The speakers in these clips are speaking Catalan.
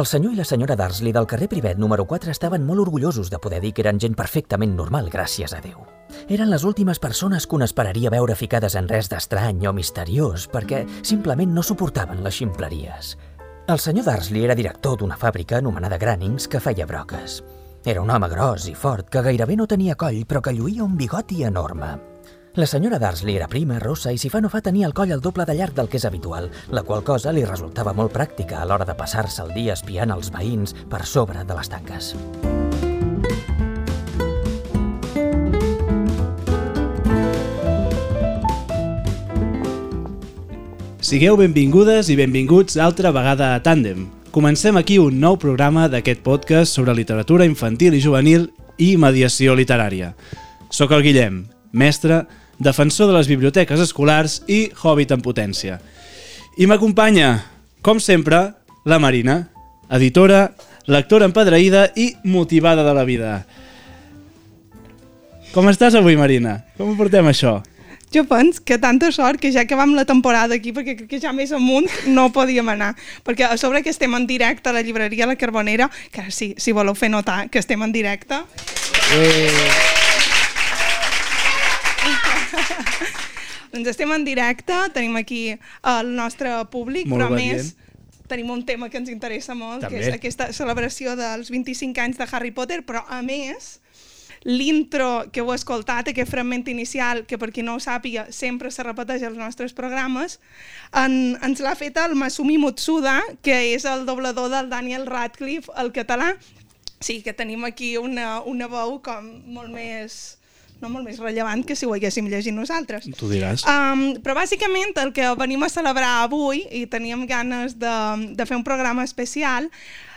El senyor i la senyora Darsley del carrer Privet número 4 estaven molt orgullosos de poder dir que eren gent perfectament normal, gràcies a Déu. Eren les últimes persones que un esperaria veure ficades en res d'estrany o misteriós perquè simplement no suportaven les ximpleries. El senyor Darsley era director d'una fàbrica anomenada Granings que feia broques. Era un home gros i fort que gairebé no tenia coll però que lluïa un bigoti enorme. La senyora Darsley era prima, rossa i si fa no fa tenia el coll el doble de llarg del que és habitual, la qual cosa li resultava molt pràctica a l'hora de passar-se el dia espiant els veïns per sobre de les tanques. Sigueu benvingudes i benvinguts altra vegada a Tàndem. Comencem aquí un nou programa d'aquest podcast sobre literatura infantil i juvenil i mediació literària. Soc el Guillem, mestre, defensor de les biblioteques escolars i hobbit en potència. I m'acompanya, com sempre, la Marina, editora, lectora empedreïda i motivada de la vida. Com estàs avui, Marina? Com ho portem, això? Jo penso que tanta sort que ja acabam la temporada aquí, perquè crec que ja més amunt no podíem anar. Perquè a sobre que estem en directe a la llibreria La Carbonera, que sí, si voleu fer notar que estem en directe... Eh. Doncs estem en directe, tenim aquí el nostre públic, Molt però més tenim un tema que ens interessa molt, També. que és aquesta celebració dels 25 anys de Harry Potter, però a més l'intro que heu escoltat, aquest fragment inicial, que per qui no ho sàpiga sempre se repeteix als nostres programes, en, ens l'ha fet el Masumi Mutsuda, que és el doblador del Daniel Radcliffe al català. Sí, que tenim aquí una, una veu com molt més no molt més rellevant que si ho haguéssim llegit nosaltres. Tu diràs. Um, però bàsicament el que venim a celebrar avui i teníem ganes de, de fer un programa especial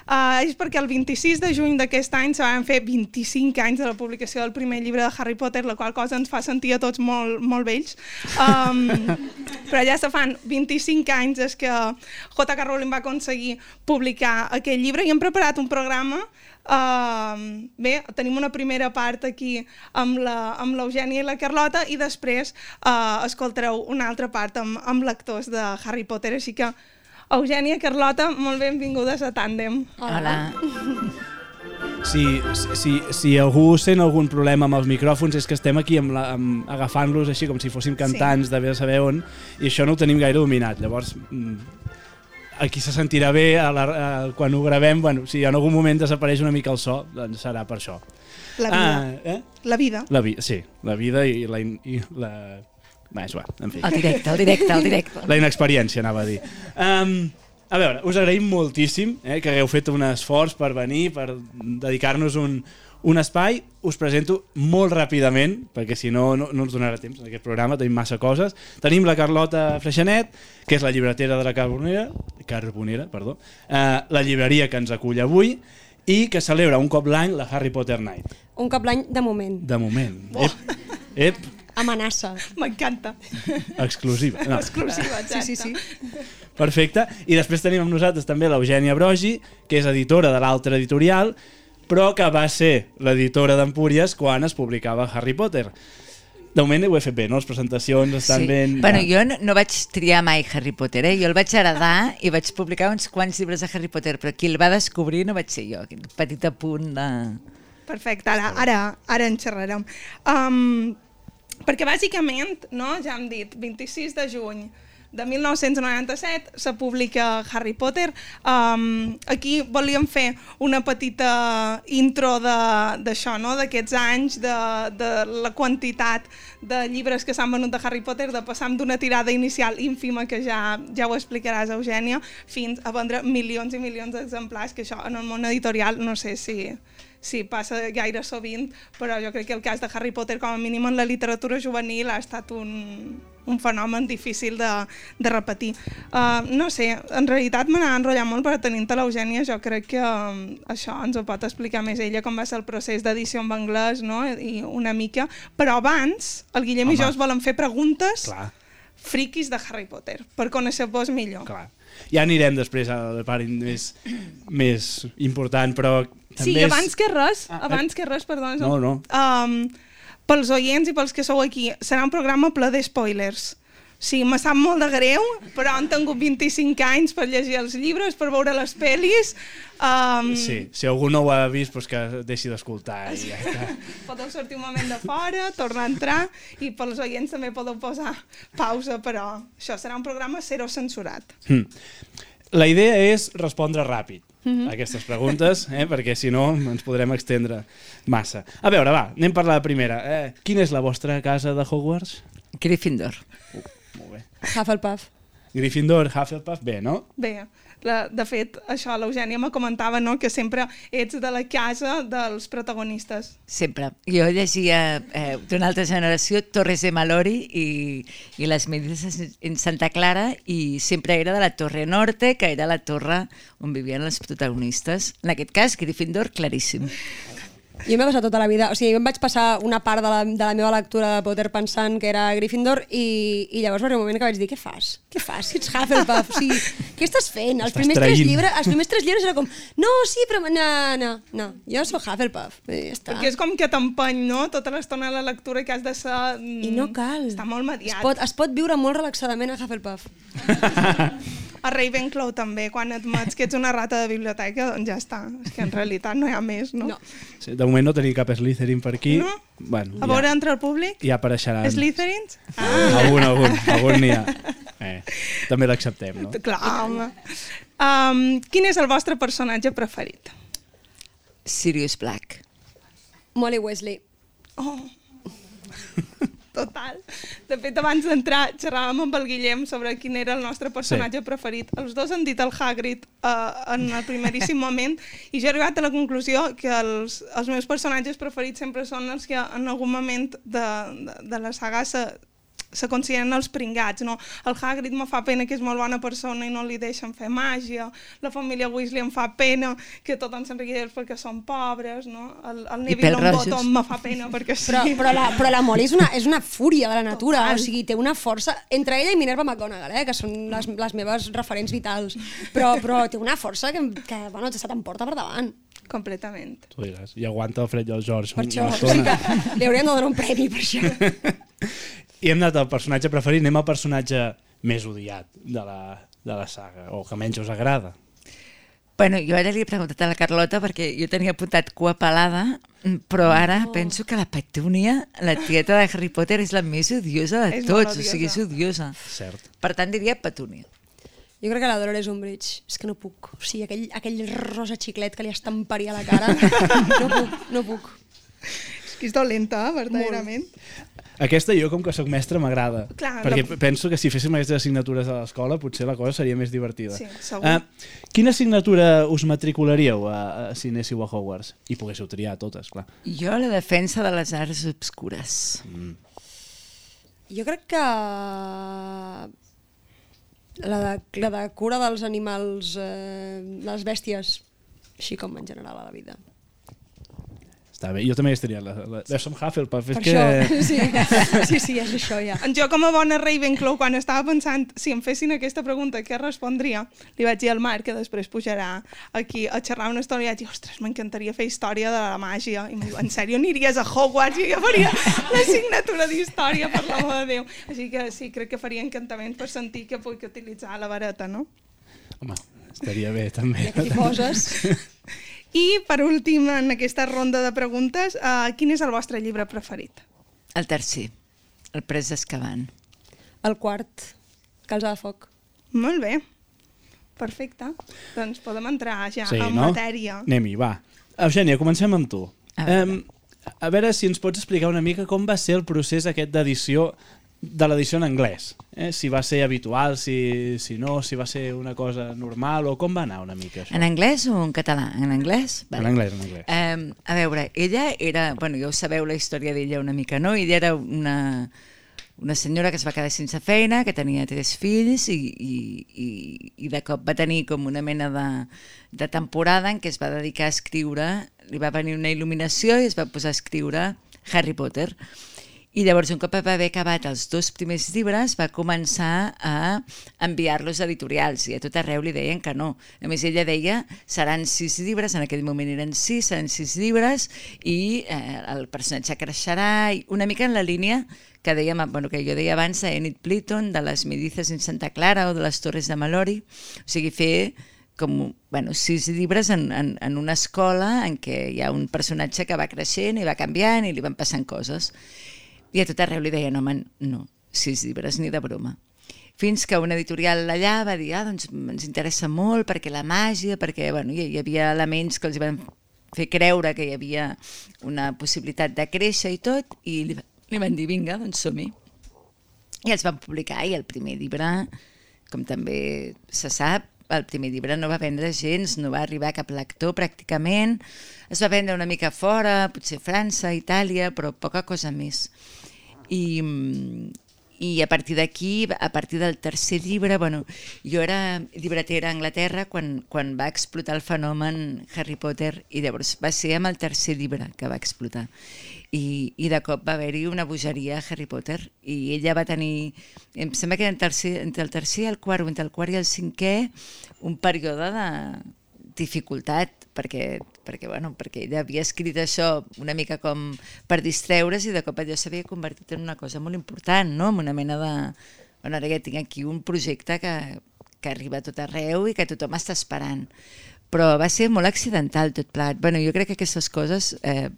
uh, és perquè el 26 de juny d'aquest any se van fer 25 anys de la publicació del primer llibre de Harry Potter, la qual cosa ens fa sentir a tots molt, molt vells. Um, però ja se fan 25 anys des que J.K. Rowling va aconseguir publicar aquest llibre i hem preparat un programa Uh, bé, tenim una primera part aquí amb l'Eugènia i la Carlota i després uh, escoltareu una altra part amb, amb lectors de Harry Potter, així que Eugènia, Carlota, molt benvingudes a Tàndem. Hola. Si, si, si algú sent algun problema amb els micròfons és que estem aquí amb agafant-los així com si fóssim cantants sí. de bé saber on i això no ho tenim gaire dominat. Llavors, mm, aquí se sentirà bé a la, a, quan ho gravem. Bueno, si en algun moment desapareix una mica el so, doncs serà per això. La vida. Ah, eh? La vida. La vi sí, la vida i la... I la... Bé, és igual, en fi. El directe, el directe, el directe. La inexperiència, anava a dir. Um, a veure, us agraïm moltíssim eh, que hagueu fet un esforç per venir, per dedicar-nos un, un espai. Us presento molt ràpidament, perquè si no, no, no ens donarà temps en aquest programa, tenim massa coses. Tenim la Carlota Freixanet, que és la llibretera de la Carbonera, Carbonera, perdó, eh, la llibreria que ens acull avui, i que celebra un cop l'any la Harry Potter Night. Un cop l'any de moment. De moment. Oh. Ep, ep, Amenaça. M'encanta. exclusiva. No. Exclusiva, exacte. Sí, sí, sí. Perfecte. I després tenim amb nosaltres també l'Eugènia Brogi, que és editora de l'altre editorial, però que va ser l'editora d'Empúries quan es publicava Harry Potter. De moment ho he fet bé, no? Les presentacions estan Sí. ben... Bueno, jo no, no vaig triar mai Harry Potter, eh? Jo el vaig heredar i vaig publicar uns quants llibres de Harry Potter, però qui el va descobrir no vaig ser jo, aquell petit apunt de... Perfecte, ara, ara, ara en xerrarem. Um, perquè bàsicament, no, ja hem dit, 26 de juny de 1997 se publica Harry Potter. Um, aquí volíem fer una petita intro d'això, no? d'aquests anys, de, de la quantitat de llibres que s'han venut de Harry Potter, de passar d'una tirada inicial ínfima, que ja, ja ho explicaràs, Eugènia, fins a vendre milions i milions d'exemplars, que això en el món editorial no sé si, si passa gaire sovint, però jo crec que el cas de Harry Potter, com a mínim en la literatura juvenil, ha estat un, un fenomen difícil de, de repetir. Uh, no sé, en realitat me n'ha enrotllat molt, però tenint-te l'Eugènia jo crec que um, això ens ho pot explicar més ella, com va ser el procés d'edició en anglès, no? i una mica. Però abans, el Guillem Home. i jo us volem fer preguntes Clar, friquis de Harry Potter, per conèixer-vos millor. clar. Ja anirem després a la part més, més important, però també Sí, i abans que res, Ah, abans que res, perdona, No, no. Um, pels oients i pels que sou aquí, serà un programa ple de spoilers. Sí, me sap molt de greu, però han tingut 25 anys per llegir els llibres, per veure les pel·lis. Um, Sí, si algú no ho ha vist, doncs que deixi d'escoltar i ja està. Podeu sortir un moment de fora, tornar a entrar i pels oients també podeu posar pausa, però això serà un programa zero censurat. Hm. La idea és respondre ràpid a aquestes preguntes, eh? perquè si no ens podrem extendre massa. A veure, va, anem per la primera. Eh, quina és la vostra casa de Hogwarts? Gryffindor. Molt bé. Hufflepuff. Gryffindor, Hufflepuff, bé, no? Bé, la, de fet, això l'Eugènia me comentava, no?, que sempre ets de la casa dels protagonistes. Sempre. Jo llegia eh, d'una altra generació Torres de Malori i, i les Medides en Santa Clara i sempre era de la Torre Norte, que era la torre on vivien els protagonistes. En aquest cas, Gryffindor, claríssim. Jo m'he passat tota la vida, o sigui, jo em vaig passar una part de la, de la meva lectura de Potter pensant que era Gryffindor i, i llavors va haver un moment que vaig dir, què fas? Què fas? Si ets Hufflepuff, o sigui, què estàs fent? Els Estàs primers, tres llibres, els primers tres llibres era com, no, sí, però no, no, no, jo sóc Hufflepuff, i ja està. Perquè és com que t'empeny, no?, tota l'estona de la lectura que has de ser... mm, I no cal. Està molt Es mediat. pot, es pot viure molt relaxadament a Hufflepuff. A Ravenclaw també, quan admets que ets una rata de biblioteca, doncs ja està. És que en realitat no hi ha més, no? No. Sí, de moment no tenim cap Slytherin per aquí. No? Bueno, A veure, ja, entre el públic, ja apareixeran. Slytherins? Algun, algun, algun n'hi ha. Eh, també l'acceptem, no? Clar, home. Um, quin és el vostre personatge preferit? Sirius Black. Molly Wesley. Oh. Total. De fet, abans d'entrar, xerràvem amb el Guillem sobre quin era el nostre personatge sí. preferit. Els dos han dit el Hagrid uh, en el primeríssim moment i jo he arribat a la conclusió que els, els meus personatges preferits sempre són els que en algun moment de, de, de la saga se, se consideren els pringats, no? El Hagrid me fa pena que és molt bona persona i no li deixen fer màgia, la família Weasley em fa pena que tothom se'n rigui d'ells perquè són pobres, no? El, el Neville. Longbottom me fa pena perquè sí. Però, però, la, però la Molly és una, és una fúria de la natura, Total. o sigui, té una força... Entre ella i Minerva McGonagall, eh, que són les, les meves referents vitals, però, però té una força que, que bueno, se t'emporta per davant. Completament. Tu diràs, i aguanta el Fred i el George Per això, una estona. que li hauríem de donar un premi per això. I hem anat al personatge preferit, anem al personatge més odiat de la, de la saga, o que menys us agrada. Bueno, jo ara li he preguntat a la Carlota perquè jo tenia apuntat cua pelada, però ara oh. penso que la Petúnia, la tieta de Harry Potter, és la més odiosa de És tots, o sigui, és odiosa. Cert. Per tant, diria Petúnia. Jo crec que la Dolores Umbridge, és que no puc. O sigui, aquell, aquell rosa xiclet que li estamparia a la cara, no puc, no puc. Que és dolenta, verdaderament. Aquesta jo, com que sóc mestre, m'agrada. Perquè la- penso que si féssim aquestes assignatures a l'escola potser la cosa seria més divertida. Sí, segur. Uh, quina assignatura us matricularíeu a, a, si anéssiu a Hogwarts? I poguéssiu triar totes, clar. Jo la defensa de les arts obscures. Jo crec que la de, la de cura dels animals, eh, les bèsties, així com en general a la vida. Està bé, jo també hi estaria. La, la, la som Hufflepuff, és Per que... això, sí, sí, sí, és això ja. Jo, com a bona Ravenclaw, quan estava pensant si em fessin aquesta pregunta, què respondria, li vaig dir al Marc, que després pujarà aquí a xerrar una estona, i vaig dir, ostres, m'encantaria fer història de la màgia. I em diu, en sèrio, aniries a Hogwarts? I jo faria l'assignatura d'història, per l'amor de Déu. Així que sí, crec que faria encantaments per sentir que puc utilitzar la vareta, no? Home, estaria bé, també. I aquí poses... I, per últim, en aquesta ronda de preguntes, uh, quin és el vostre llibre preferit? El tercer, el pres d'Escaban. El quart, calza de foc. Molt bé. Perfecte. Doncs podem entrar ja Sí, en no? matèria. Anem-hi, va. Eugènia, comencem amb tu. A veure. Um, a veure si ens pots explicar una mica com va ser el procés aquest d'edició de l'edició en anglès. Eh? Si va ser habitual, si, si no, si va ser una cosa normal, o com va anar una mica això? En anglès o en català? En anglès? En anglès, en anglès. Um, a veure, ella era... Bueno, ja ho sabeu la història d'ella una mica, no? Ella era una, una senyora que es va quedar sense feina, que tenia tres fills i, i, i, i de cop va tenir com una mena de, de temporada en què es va dedicar a escriure, li va venir una il·luminació i es va posar a escriure Harry Potter. I llavors, un cop va haver acabat els dos primers llibres, va començar a enviar-los a editorials i a tot arreu li deien que no. A més, ella deia, seran sis llibres, en aquell moment eren sis, seran sis llibres i eh, el personatge creixerà, i una mica en la línia que dèiem, bueno, que jo deia abans, d'Enid Pliton, de les Medices en Santa Clara o de les Torres de Malori, o sigui, fer com bueno, sis llibres en, en, en una escola en què hi ha un personatge que va creixent i va canviant i li van passant coses. I a tot arreu li deien, home, no, sis llibres ni de broma. Fins que una editorial allà va dir, ah, doncs ens interessa molt perquè la màgia, perquè bueno, hi, hi havia elements que els van fer creure que hi havia una possibilitat de créixer i tot, i li, li van dir, vinga, doncs som-hi. I els van publicar, i el primer llibre, com també se sap, el primer llibre no va vendre gens, no va arribar cap lector pràcticament, es va vendre una mica fora, potser França, Itàlia, però poca cosa més. I, i a partir d'aquí, a partir del tercer llibre, bueno, jo era llibretera a Anglaterra quan, quan va explotar el fenomen Harry Potter i llavors va ser amb el tercer llibre que va explotar. I, i de cop va haver-hi una bogeria a Harry Potter i ella va tenir, em sembla que entre el tercer, entre el tercer i el quart, entre el quart i el cinquè, un període de dificultat perquè, perquè, bueno, perquè ella havia escrit això una mica com per distreure's i de cop allò s'havia convertit en una cosa molt important, no? en una mena de... Bueno, ara ja tinc aquí un projecte que, que arriba a tot arreu i que tothom està esperant. Però va ser molt accidental tot plat. Bueno, jo crec que aquestes coses eh,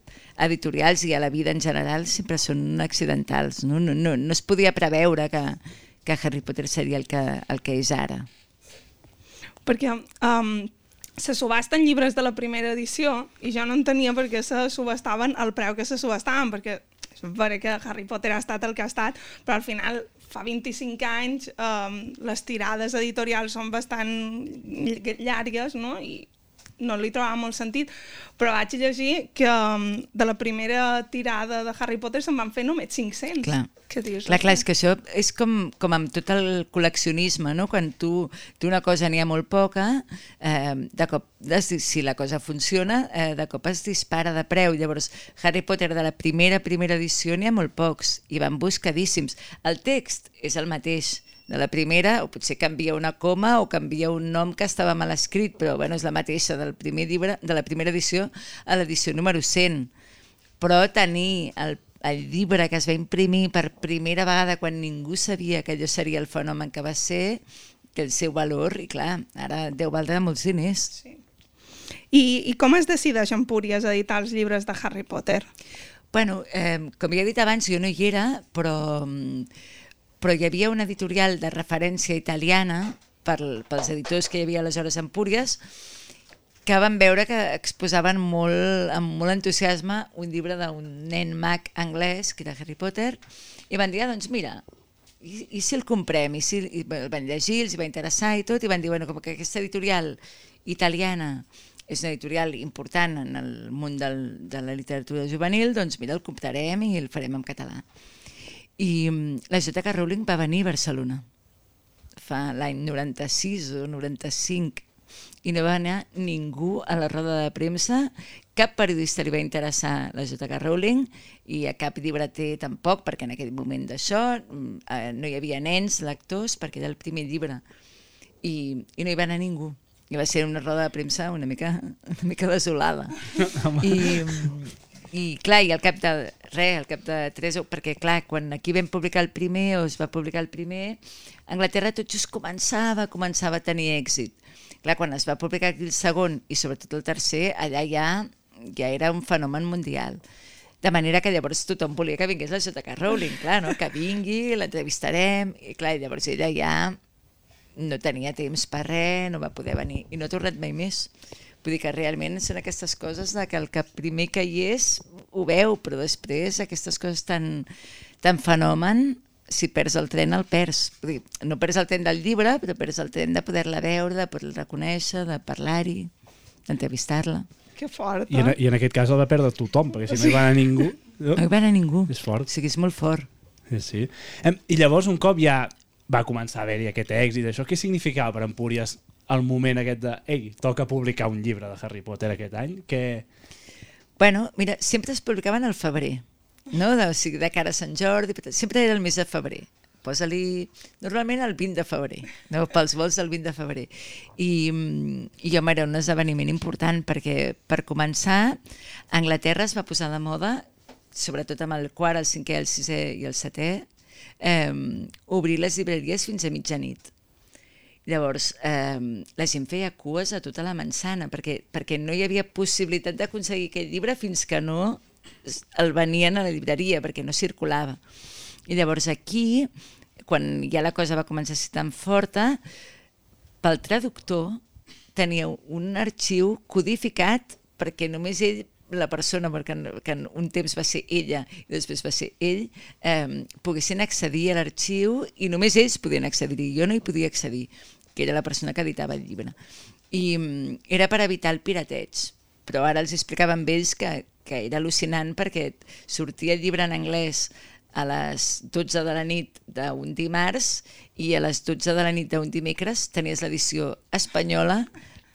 editorials i a la vida en general sempre són accidentals. No, no, no, no es podia preveure que, que Harry Potter seria el que, el que és ara. Perquè um, se subasten llibres de la primera edició i jo no entenia per què se subastaven al preu que se subastaven, perquè veritat que Harry Potter ha estat el que ha estat, però al final fa 25 anys um, les tirades editorials són bastant llargues no? i no li trobava molt sentit, però vaig llegir que um, de la primera tirada de Harry Potter se'n van fer només 500. Clar. Què dius? Clar, clar, és que això és com, com amb tot el col·leccionisme, no? Quan tu, tu una cosa n'hi ha molt poca, eh, de cop, si la cosa funciona, eh, de cop es dispara de preu. Llavors, Harry Potter de la primera, primera edició n'hi ha molt pocs i van buscadíssims. El text és el mateix, de la primera, o potser canvia una coma o canvia un nom que estava mal escrit, però bueno, és la mateixa del primer llibre, de la primera edició a l'edició número 100. Però tenir el, el llibre que es va imprimir per primera vegada quan ningú sabia que allò seria el fenomen que va ser, que el seu valor, i clar, ara deu valdre molts diners. Sí. I, I com es decideix Empúries a editar els llibres de Harry Potter? Bueno, eh, com ja he dit abans, jo no hi era, però però hi havia una editorial de referència italiana per, pels editors que hi havia aleshores a Empúries que van veure que exposaven molt, amb molt entusiasme un llibre d'un nen mag anglès, que era Harry Potter, i van dir, ah, doncs mira, i, i si el comprem? I si, i el van llegir, els va interessar i tot, i van dir, bueno, com que aquesta editorial italiana és una editorial important en el món del, de la literatura juvenil, doncs mira, el comprarem i el farem en català. I mm, la J.K. Rowling va venir a Barcelona. Fa l'any 96 o 95 i no va anar ningú a la roda de premsa, cap periodista li va interessar la J.K. Rowling i a cap llibreter tampoc, perquè en aquell moment d'això mm, eh, no hi havia nens lectors perquè era el primer llibre. I, i no hi va anar ningú. I va ser una roda de premsa una mica, una mica desolada. I, mm, i clar, i al cap de res, al cap de tres, perquè clar, quan aquí vam publicar el primer o es va publicar el primer, Anglaterra tot just començava, començava a tenir èxit. Clar, quan es va publicar el segon i sobretot el tercer, allà ja, ja era un fenomen mundial. De manera que llavors tothom volia que vingués la J.K. Rowling, clar, no? que vingui, l'entrevistarem, i clar, llavors ella ja no tenia temps per res, no va poder venir, i no ha tornat mai més. Vull dir que realment són aquestes coses de que el que primer que hi és ho veu, però després aquestes coses tan, tan fenomen, si perds el tren, el perds. Vull dir, no perds el tren del llibre, però perds el tren de poder-la veure, de poder-la reconèixer, de parlar-hi, d'entrevistar-la. Que fort, I en, eh? I en aquest cas ha de perdre tothom, perquè si no hi va anar ningú... No hi va anar ningú. És fort. O sigui, és molt fort. Sí, sí. I llavors, un cop ja va començar a haver-hi aquest èxit, això què significava per Empúries el moment aquest de ei, toca publicar un llibre de Harry Potter aquest any? Que... Bueno, mira, sempre es publicaven al febrer no? de, o sigui, de cara a Sant Jordi, sempre era el mes de febrer. Posa-li, normalment el 20 de febrer, no? pels vols del 20 de febrer. I, i home, era un esdeveniment important perquè, per començar, Anglaterra es va posar de moda, sobretot amb el quart, el cinquè, el sisè i el setè, eh, obrir les llibreries fins a mitjanit. Llavors, eh, la gent feia cues a tota la manzana perquè, perquè no hi havia possibilitat d'aconseguir aquest llibre fins que no el venien a la llibreria, perquè no circulava. I llavors aquí, quan ja la cosa va començar a ser tan forta, pel traductor tenia un arxiu codificat perquè només ell la persona, que un temps va ser ella i després va ser ell, eh, poguessin accedir a l'arxiu i només ells podien accedir-hi, jo no hi podia accedir que era la persona que editava el llibre. I mm, era per evitar el pirateig, però ara els explicava amb ells que, que era al·lucinant perquè sortia el llibre en anglès a les 12 de la nit d'un dimarts i a les 12 de la nit d'un dimecres tenies l'edició espanyola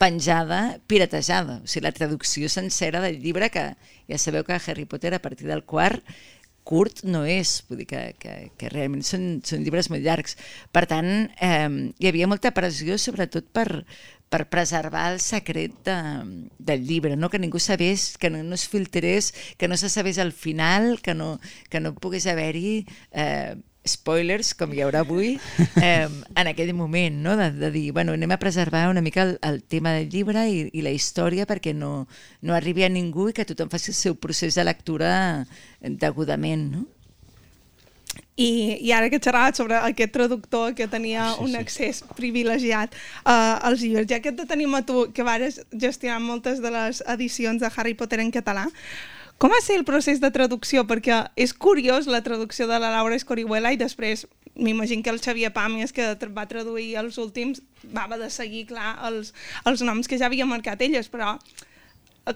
penjada, piratejada. O sigui, la traducció sencera del llibre que ja sabeu que Harry Potter a partir del quart curt no és, vull dir que, que, que realment són, són llibres molt llargs. Per tant, eh, hi havia molta pressió, sobretot per, per preservar el secret de, del llibre, no? que ningú sabés, que no, no es filtrés, que no se sabés al final, que no, que no pogués haver-hi eh, spoilers, com hi haurà avui, eh, en aquell moment, no? de, de dir, bueno, anem a preservar una mica el, el tema del llibre i, i la història perquè no, no arribi a ningú i que tothom faci el seu procés de lectura degudament. No? I, i ara que xerraves sobre aquest traductor que tenia sí, un accés privilegiat uh, als llibres, ja que te tenim a tu, que vares gestionar moltes de les edicions de Harry Potter en català, com va ser el procés de traducció? Perquè és curiós la traducció de la Laura Escorihuela i després m'imagino que el Xavier Pàmies, que va traduir els últims, va de seguir, clar, els, els noms que ja havia marcat elles, però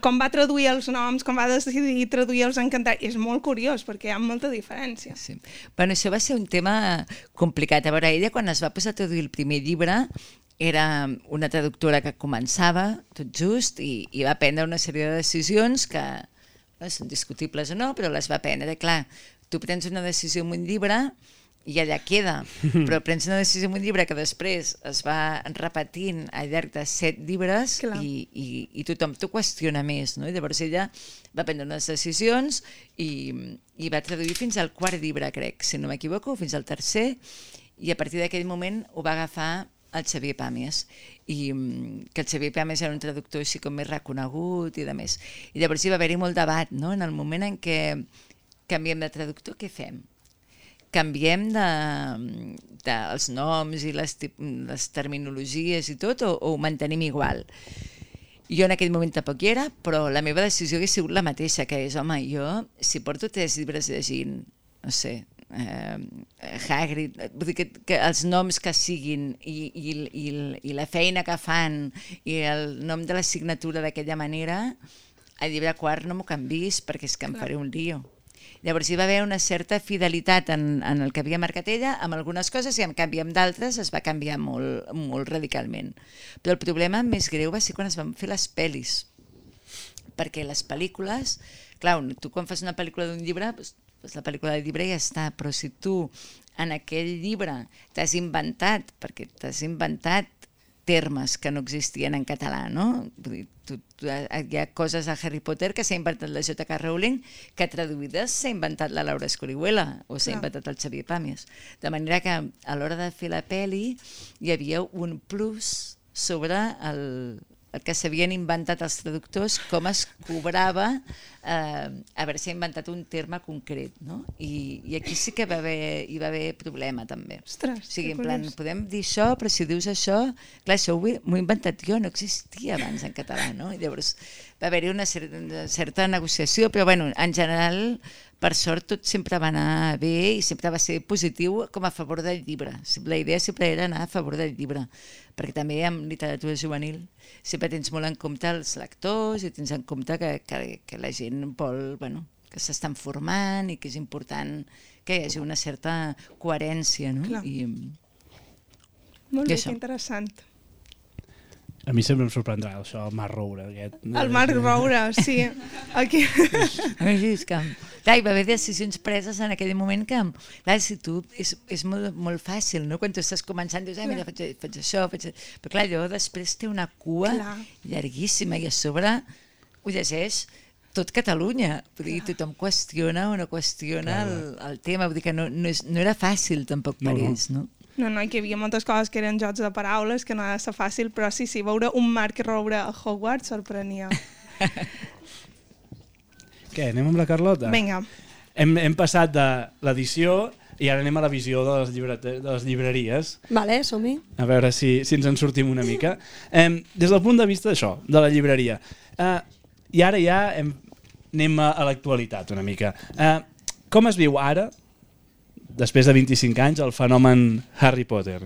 com va traduir els noms, com va decidir traduir els encantats, és molt curiós perquè hi ha molta diferència. Sí. Bueno, això va ser un tema complicat. A veure, ella quan es va posar a traduir el primer llibre era una traductora que començava tot just i, i va prendre una sèrie de decisions que, són discutibles o no, però les va prendre. Clar, tu prens una decisió en un llibre i allà queda, però prens una decisió en un llibre que després es va repetint al llarg de set llibres i, i, i tothom t'ho qüestiona més, no? I llavors ella va prendre unes decisions i, i va traduir fins al quart llibre, crec, si no m'equivoco, fins al tercer, i a partir d'aquell moment ho va agafar el Xavier Pàmies i mm, que el Xavier Pàmies era un traductor així com més reconegut i de més. I llavors hi va haver-hi molt debat, no? En el moment en què canviem de traductor, què fem? Canviem de, de els noms i les, les terminologies i tot o, o ho mantenim igual? Jo en aquell moment tampoc hi era, però la meva decisió hauria sigut la mateixa, que és, home, jo, si porto tres llibres llegint, no sé, eh, Hagrid, vull dir que, que els noms que siguin i, i, i, i la feina que fan i el nom de la signatura d'aquella manera, al llibre quart no m'ho canvis perquè és que em faré un lío. Llavors hi va haver una certa fidelitat en, en el que havia marcat ella, amb algunes coses, i en canvi amb d'altres es va canviar molt, molt radicalment. Però el problema més greu va ser quan es van fer les pel·lis, perquè les pel·lícules, clar, tu quan fas una pel·lícula d'un llibre, doncs, doncs la pel·lícula del llibre ja està, però si tu en aquell llibre t'has inventat, perquè t'has inventat termes que no existien en català, no? Vull dir, tu, tu, hi ha coses a Harry Potter que s'ha inventat la J.K. Rowling que traduïdes s'ha inventat la Laura Escorihuela o s'ha inventat el Xavier Pàmies. De manera que a l'hora de fer la peli hi havia un plus sobre el que s'havien inventat els traductors, com es cobrava eh, haver-se inventat un terme concret, no? I, I aquí sí que va haver, hi va haver problema, també. Ostres, o sigui, en plan, podem dir això, però si dius això... Clar, això m'ho he inventat jo, no existia abans en català, no? I llavors va haver-hi una, certa, una certa negociació, però bueno, en general per sort tot sempre va anar bé i sempre va ser positiu com a favor del llibre. La idea sempre era anar a favor del llibre, perquè també en literatura juvenil sempre tens molt en compte els lectors i tens en compte que, que, que la gent vol, bueno, que s'estan formant i que és important que hi hagi una certa coherència. No? Clar. I, molt I bé, això. que interessant. A mi sempre em sorprendrà això, el Marc Roure. Aquest. El Marc Roure, sí. Aquí. A mi és que... Clar, hi va haver decisions preses en aquell moment que, clar, si tu, és, és molt, molt fàcil, no? Quan tu estàs començant, dius, ah, mira, faig, faig això, faig... Però clar, allò després té una cua Clar. llarguíssima i a sobre ho llegeix tot Catalunya. Vull dir, tothom qüestiona o no qüestiona el, el tema. Vull dir que no, no, és, no era fàcil tampoc per No, no. ells, no? No, no, que hi havia moltes coses que eren jocs de paraules, que no ha de ser fàcil, però sí, sí, veure un Marc Roure a Hogwarts sorprenia. Què, anem amb la Carlota? Vinga. Hem, hem passat de l'edició i ara anem a la visió de les, llibrete, de les llibreries. Vale, som-hi. A veure si, si ens en sortim una mica. Eh, des del punt de vista d'això, de la llibreria. Eh, I ara ja hem, anem a, a l'actualitat una mica. Eh, com es viu ara, després de 25 anys, el fenomen Harry Potter?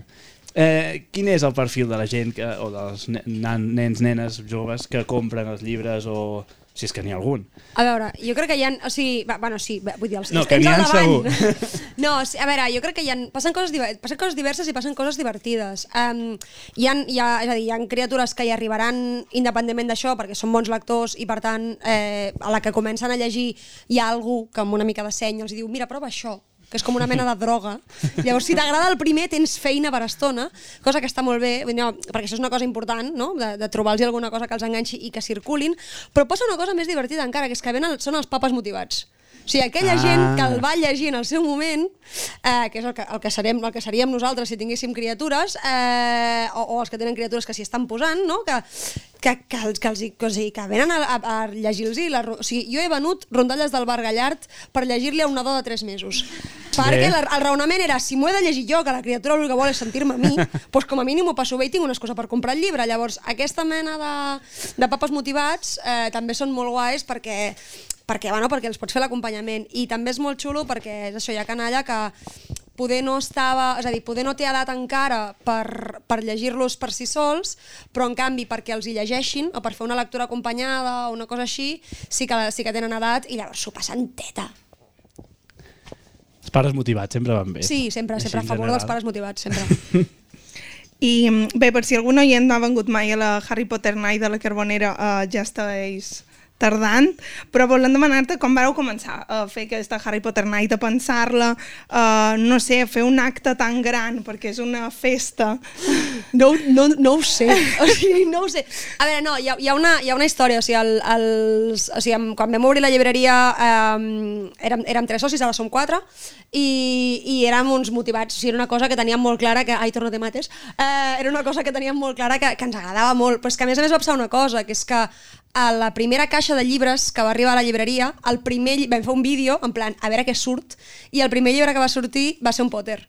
Eh, quin és el perfil de la gent que, o dels nens, nenes, joves que compren els llibres o si és que n'hi ha algun? A veure, jo crec que hi ha... O sigui, va, bueno, sí, va, vull dir, els, No, que tens n'hi ha davant. No, sí, a veure, jo crec que hi ha, passen, coses, passen coses diverses i passen coses divertides. Um, hi, ha, hi, ha, és a dir, hi ha criatures que hi arribaran independentment d'això perquè són bons lectors i, per tant, eh, a la que comencen a llegir hi ha algú que amb una mica de seny els diu mira, prova això, que és com una mena de droga. Llavors, si t'agrada el primer, tens feina per estona, cosa que està molt bé, no, perquè això és una cosa important, no? de, de trobar-los alguna cosa que els enganxi i que circulin, però passa una cosa més divertida encara, que és que venen, són els papes motivats. O sigui, aquella ah. gent que el va llegir en el seu moment, eh, que és el que, el, que serem, el que seríem nosaltres si tinguéssim criatures, eh, o, o els que tenen criatures que s'hi estan posant, no? que, que, que, els, que, els, que, o sigui, que venen a, a, a llegir-los. O sigui, jo he venut rondalles del Bar Gallard per llegir-li a un nadó de 3 mesos. Perquè la, el raonament era, si m'ho he de llegir jo, que la criatura el que vol és sentir-me a mi, doncs com a mínim ho passo bé i tinc una excusa per comprar el llibre. Llavors, aquesta mena de, de papes motivats eh, també són molt guais perquè perquè, bueno, perquè els pots fer l'acompanyament i també és molt xulo perquè és això, hi ha canalla que poder no estava, és a dir, poder no té edat encara per, per llegir-los per si sols, però en canvi perquè els hi llegeixin o per fer una lectura acompanyada o una cosa així, sí que, sí que tenen edat i llavors s'ho passen teta. Els pares motivats sempre van bé. Sí, sempre, Així, sempre a favor dels pares motivats, sempre. I bé, per si algun oient no ha vengut mai a la Harry Potter Night de la Carbonera, uh, ja estàs tardant, però volem demanar-te com vareu començar a fer aquesta Harry Potter Night, a pensar-la, uh, no sé, a fer un acte tan gran, perquè és una festa. No, no, no ho sé, o sigui, no ho sé. A veure, no, hi ha, hi ha, una, hi ha una història, o sigui, el, els, o sigui quan vam obrir la llibreria eh, érem, érem tres socis, ara som quatre, i, i érem uns motivats, o sigui, era una cosa que teníem molt clara, que, ai, torno te mates, eh, era una cosa que teníem molt clara que, que ens agradava molt, però és que a més a més va passar una cosa, que és que a la primera caixa de llibres que va arribar a la llibreria, el primer, lli- vam fer un vídeo, en plan, a veure què surt, i el primer llibre que va sortir va ser un Potter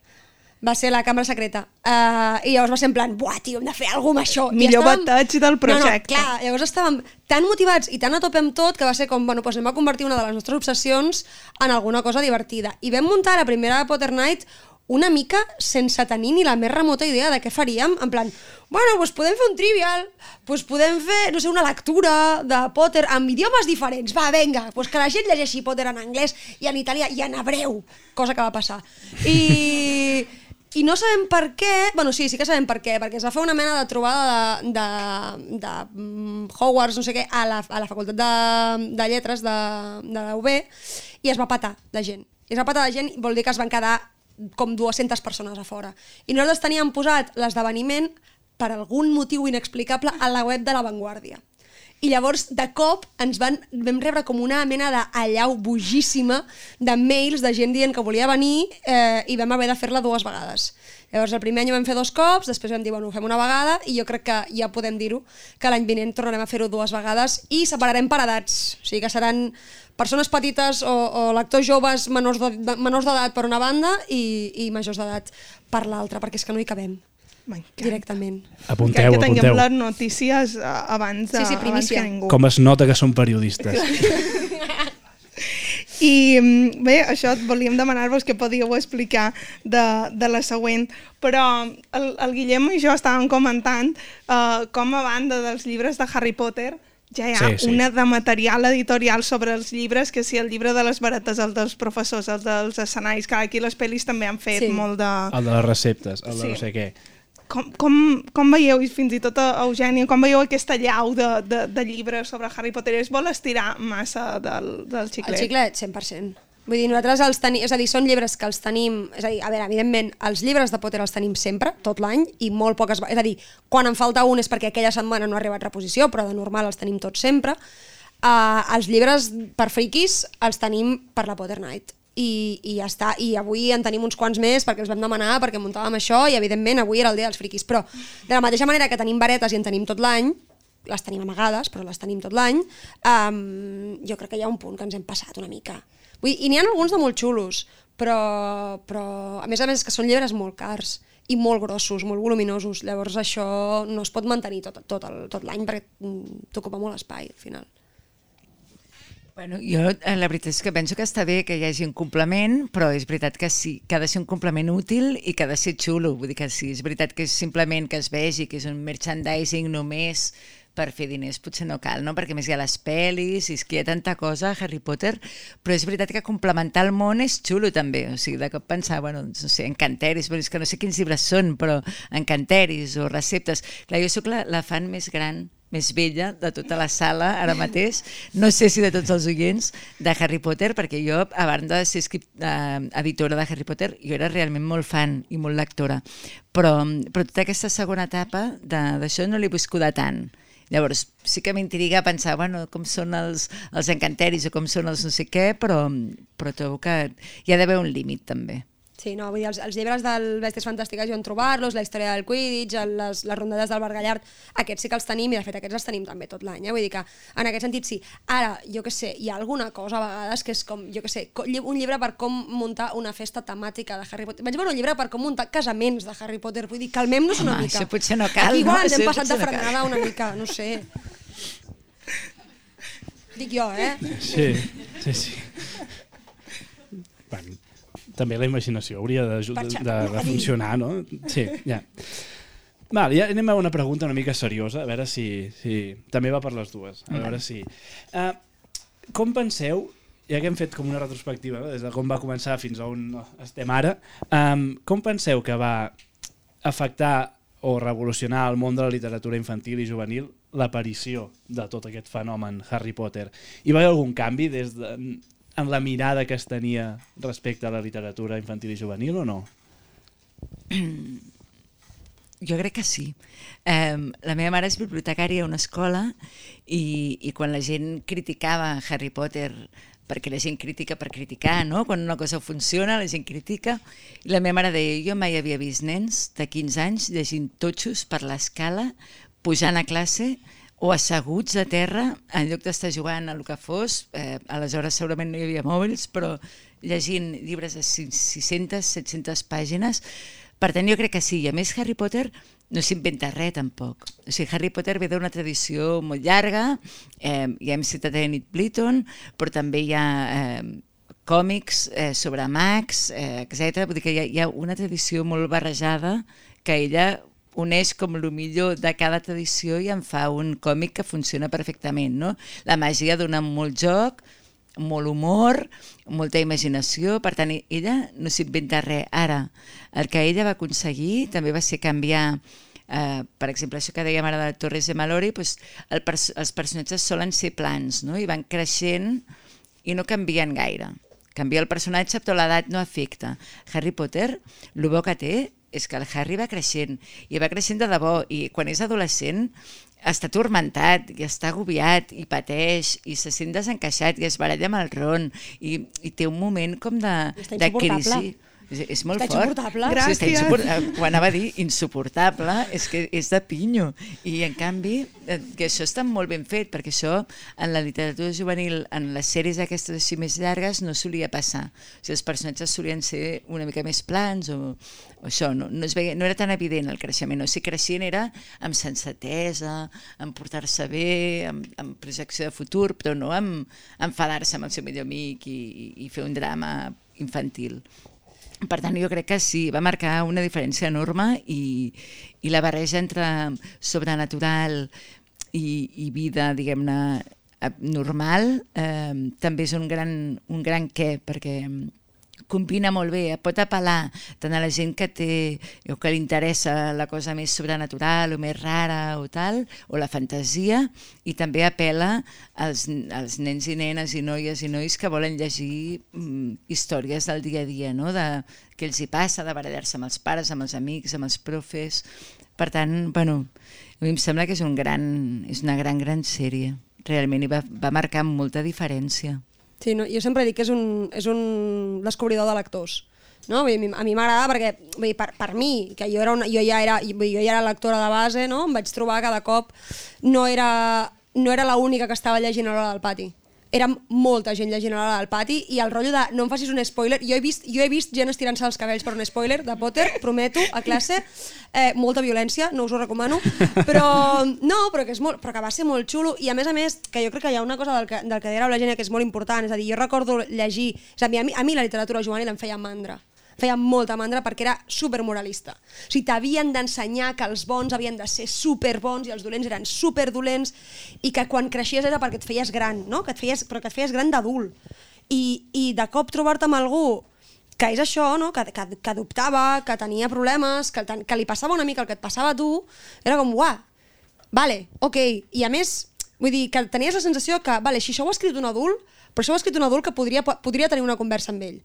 va ser la cambra secreta. Uh, I llavors va ser en plan, buah, tio, hem de fer alguna cosa amb això. I Millor estàvem- bateig del projecte. No, no, clar, llavors estàvem tan motivats i tan a tope amb tot que va ser com, bueno, doncs anem a convertir una de les nostres obsessions en alguna cosa divertida. I vam muntar la primera Potter Night una mica sense tenir ni la més remota idea de què faríem, en plan, bueno, doncs podem fer un trivial, doncs podem fer, no sé, una lectura de Potter amb idiomes diferents, va, venga, doncs que la gent llegeixi Potter en anglès i en italià i en hebreu, cosa que va passar. I, i no sabem per què, bueno, sí, sí que sabem per què, perquè es va fer una mena de trobada de, de, de mm, Hogwarts, no sé què, a la, a la Facultat de, de Lletres de, de la UB i es va patar de gent. I es va patar de gent vol dir que es van quedar com 200 persones a fora. I nosaltres teníem posat l'esdeveniment per algun motiu inexplicable a la web de La Vanguardia. I llavors, de cop, ens van, vam rebre com una mena d'allau bogíssima de mails de gent dient que volia venir eh, i vam haver de fer-la dues vegades. Llavors, el primer any ho vam fer dos cops, després vam dir, bueno, ho fem una vegada, i jo crec que ja podem dir-ho, que l'any vinent tornarem a fer-ho dues vegades i separarem per edats. O sigui que seran persones petites o, o lectors joves menors de- de- d'edat per una banda i, i majors d'edat per l'altra, perquè és que no hi cabem directament. Apunteu, que tinguem apunteu. les notícies eh, abans, de, Sí, sí, abans que ningú. Com es nota que són periodistes. I mm, bé, això volíem demanar-vos que podíeu explicar de, de la següent, però el, el Guillem i jo estàvem comentant uh, com a banda dels llibres de Harry Potter ja hi ha Sí, sí. una de material editorial sobre els llibres, que si el llibre de les baretes, el dels professors, el dels escenaris, que aquí les pel·lis també han fet Sí. molt de... El de les receptes, el de Sí. no sé què. com, com, com veieu, i fins i tot a Eugènia, com veieu aquesta llau de, de, de llibres sobre Harry Potter? Es vol estirar massa del, del xiclet? El xiclet, 100%. Vull dir, nosaltres els tenim, és a dir, són llibres que els tenim, és a dir, a veure, evidentment, els llibres de Potter els tenim sempre, tot l'any, i molt poques, és a dir, quan en falta un és perquè aquella setmana no ha arribat reposició, però de normal els tenim tots sempre. Uh, els llibres per friquis els tenim per la Potter Night. I, i ja està, i avui en tenim uns quants més perquè els vam demanar, perquè muntàvem això i evidentment avui era el dia dels friquis, però de la mateixa manera que tenim varetes i en tenim tot l'any les tenim amagades, però les tenim tot l'any um, jo crec que hi ha un punt que ens hem passat una mica Vull dir, i n'hi ha alguns de molt xulos però, però a més a més que són llibres molt cars i molt grossos, molt voluminosos llavors això no es pot mantenir tot, tot, l'any perquè t'ocupa molt espai al final Bueno, jo eh, la veritat és que penso que està bé que hi hagi un complement, però és veritat que sí, que ha de ser un complement útil i que ha de ser xulo. Vull dir que sí, és veritat que és simplement que es vegi que és un merchandising només per fer diners potser no cal, no? perquè més hi ha les pel·lis, i és que hi ha tanta cosa Harry Potter, però és veritat que complementar el món és xulo també, o sigui, de cop pensar, bueno, no sé, encanteris, però és que no sé quins llibres són, però encanteris o receptes. Clar, jo sóc la, la fan més gran més vella de tota la sala ara mateix, no sé si de tots els oients de Harry Potter, perquè jo, a banda de ser escript, eh, editora de Harry Potter, jo era realment molt fan i molt lectora, però, però tota aquesta segona etapa d'això no l'he viscuda tant. Llavors, sí que m'intriga pensar, bueno, com són els, els encanteris o com són els no sé què, però, però trobo que hi ha d'haver un límit també. Sí, no, vull dir, els, els llibres del Bèsties Fantàstiques i on trobar-los, la història del Quidditch, les, les rondades del Bargallard, aquests sí que els tenim i de fet aquests els tenim també tot l'any, eh? vull dir que en aquest sentit sí. Ara, jo que sé, hi ha alguna cosa a vegades que és com, jo que sé, un llibre per com muntar una festa temàtica de Harry Potter. Vaig veure un llibre per com muntar casaments de Harry Potter, vull dir, calmem-nos una Home, mica. Això potser no cal, Aquí igual no? ens hem passat de potser no frenada una mica, no sé. Dic jo, eh? Sí, sí, sí. Bueno, també la imaginació hauria de, de, de, de funcionar, no? Sí, ja. Val, ja anem a una pregunta una mica seriosa, a veure si... si... També va per les dues, a veure si... Uh, com penseu, ja que hem fet com una retrospectiva, no? des de com va començar fins a on estem ara, um, com penseu que va afectar o revolucionar el món de la literatura infantil i juvenil l'aparició de tot aquest fenomen Harry Potter? Hi va haver algun canvi des de, en la mirada que es tenia respecte a la literatura infantil i juvenil o no? Jo crec que sí. Um, la meva mare és bibliotecària a una escola i, i quan la gent criticava Harry Potter perquè la gent critica per criticar, no? Quan una cosa funciona, la gent critica. I la meva mare deia, jo mai havia vist nens de 15 anys llegint totxos per l'escala, pujant a classe o asseguts a terra en lloc d'estar jugant a el que fos. Eh, aleshores segurament no hi havia mòbils, però llegint llibres de 600, 700 pàgines. Per tant, jo crec que sí. I a més, Harry Potter no s'inventa res, tampoc. O sigui, Harry Potter ve d'una tradició molt llarga, eh, ja hem citat Enid Blyton, però també hi ha eh, còmics eh, sobre mags, eh, etc. Vull dir que hi ha, hi ha una tradició molt barrejada que ella uneix com el millor de cada tradició i en fa un còmic que funciona perfectament. No? La màgia dona molt joc, molt humor, molta imaginació, per tant, ella no s'inventa res. Ara, el que ella va aconseguir també va ser canviar Uh, per exemple, això que dèiem ara de Torres de Malori, doncs el pers els personatges solen ser plans no? i van creixent i no canvien gaire. Canvia el personatge, però l'edat no afecta. Harry Potter, el bo que té és que el Harry va creixent, i va creixent de debò, i quan és adolescent està turmentat, i està agobiat, i pateix, i se sent desencaixat, i es baralla amb el Ron, i, i té un moment com de, de crisi. És, és molt Està fort. insuportable. Sí, està Gràcies. insuport... Quan anava a dir insuportable, és que és de pinyo. I en canvi, eh, que això està molt ben fet, perquè això en la literatura juvenil, en les sèries aquestes així més llargues, no solia passar. O sigui, els personatges solien ser una mica més plans o, o això, no, no, es veia, no era tan evident el creixement. O sigui, creixent era amb sensatesa, amb portar-se bé, amb, amb projecció de futur, però no amb enfadar-se amb el seu millor amic i, i, i fer un drama infantil. Per tant, jo crec que sí, va marcar una diferència enorme i, i la barreja entre sobrenatural i, i vida, diguem-ne, normal, eh, també és un gran, un gran què, perquè combina molt bé, pot apel·lar tant a la gent que té o que li interessa la cosa més sobrenatural o més rara o tal, o la fantasia, i també apela als, als nens i nenes i noies i nois que volen llegir mm, històries del dia a dia, no? de què els hi passa, de barallar-se amb els pares, amb els amics, amb els profes... Per tant, bueno, a mi em sembla que és, un gran, és una gran, gran sèrie. Realment, i va, va marcar molta diferència. Sí, no, jo sempre dic que és un, és un descobridor de lectors. No? Vull dir, a mi m'agrada perquè vull dir, per, per mi, que jo, era una, jo, ja era, vull dir, jo ja era lectora de base, no? em vaig trobar cada cop no era, no era l'única que estava llegint a l'hora del pati era molta gent llegint l'hora del pati i el rotllo de no em facis un spoiler jo he vist, jo he vist gent estirant-se els cabells per un spoiler de Potter, prometo, a classe. Eh, molta violència, no us ho recomano però no, però que, és molt, però que va ser molt xulo. I a més a més que jo crec que hi ha una cosa del que, del que deia la gent que és molt important. És a dir, jo recordo llegir és a, dir, a, mi, a mi la literatura juvenil em feia mandra feia molta mandra perquè era supermoralista. O sigui, t'havien d'ensenyar que els bons havien de ser superbons i els dolents eren superdolents i que quan creixies era perquè et feies gran, no? que et feies, però que et feies gran d'adult. I, I de cop trobar-te amb algú que és això, no? que, que, que dubtava, que tenia problemes, que, que li passava una mica el que et passava a tu, era com, uah, vale, ok. I a més, vull dir, que tenies la sensació que, vale, si això ho ha escrit un adult, però això ho ha escrit un adult que podria, podria tenir una conversa amb ell.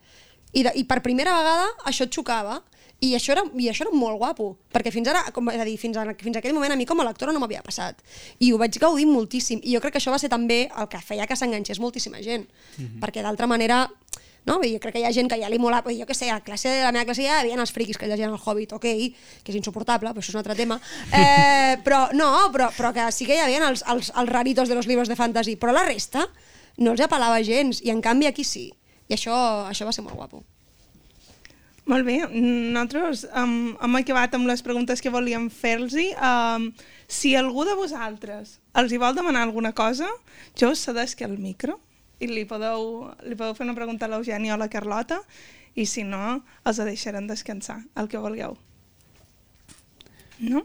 I, de, I per primera vegada això et xocava. I això, era, I això era molt guapo, perquè fins ara, com, és a dir, fins, a, fins a aquell moment a mi com a lectora no m'havia passat. I ho vaig gaudir moltíssim. I jo crec que això va ser també el que feia que s'enganxés moltíssima gent. Mm -hmm. Perquè d'altra manera, no? jo crec que hi ha gent que ja li mola, jo què sé, a la classe de la meva classe ja hi havia els friquis que llegien el Hobbit, ok, que és insuportable, però això és un altre tema, eh, però no, però, però que sí que hi havia els, els, els raritos de los libros de fantasy, però la resta no els apel·lava gens, i en canvi aquí sí. I això, això va ser molt guapo. Molt bé, nosaltres um, hem acabat amb les preguntes que volíem fer-los. Um, si algú de vosaltres els hi vol demanar alguna cosa, jo us cedesc el micro i li podeu, li podeu fer una pregunta a l'Eugènia o a la Carlota i si no, els deixarem descansar, el que vulgueu. No?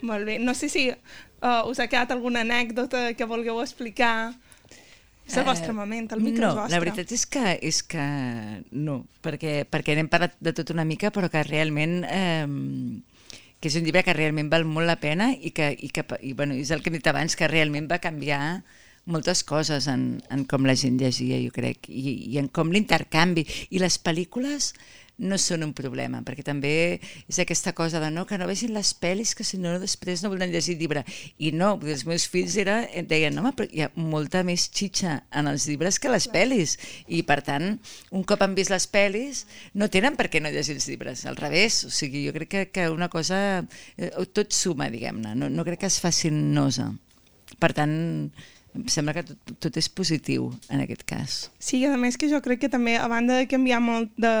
Molt bé. No sé si uh, us ha quedat alguna anècdota que vulgueu explicar és el vostre moment, el micro no, és vostre. la veritat és que, és que no, perquè, perquè n'hem parlat de tot una mica, però que realment... Eh, que és un llibre que realment val molt la pena i que, i que i, bueno, és el que hem dit abans, que realment va canviar moltes coses en, en com la gent llegia, jo crec, i, i en com l'intercanvi. I les pel·lícules no són un problema, perquè també és aquesta cosa de no, que no vegin les pel·lis que si no després no volen llegir llibre. I no, els meus fills era, deien, home, però hi ha molta més xitxa en els llibres que les pel·lis. I per tant, un cop han vist les pel·lis, no tenen per què no llegir els llibres, al revés. O sigui, jo crec que, que una cosa, eh, tot suma, diguem-ne, no, no crec que es faci nosa. Per tant, em sembla que tot, tot és positiu en aquest cas. Sí, a més que jo crec que també, a banda de canviar molt de,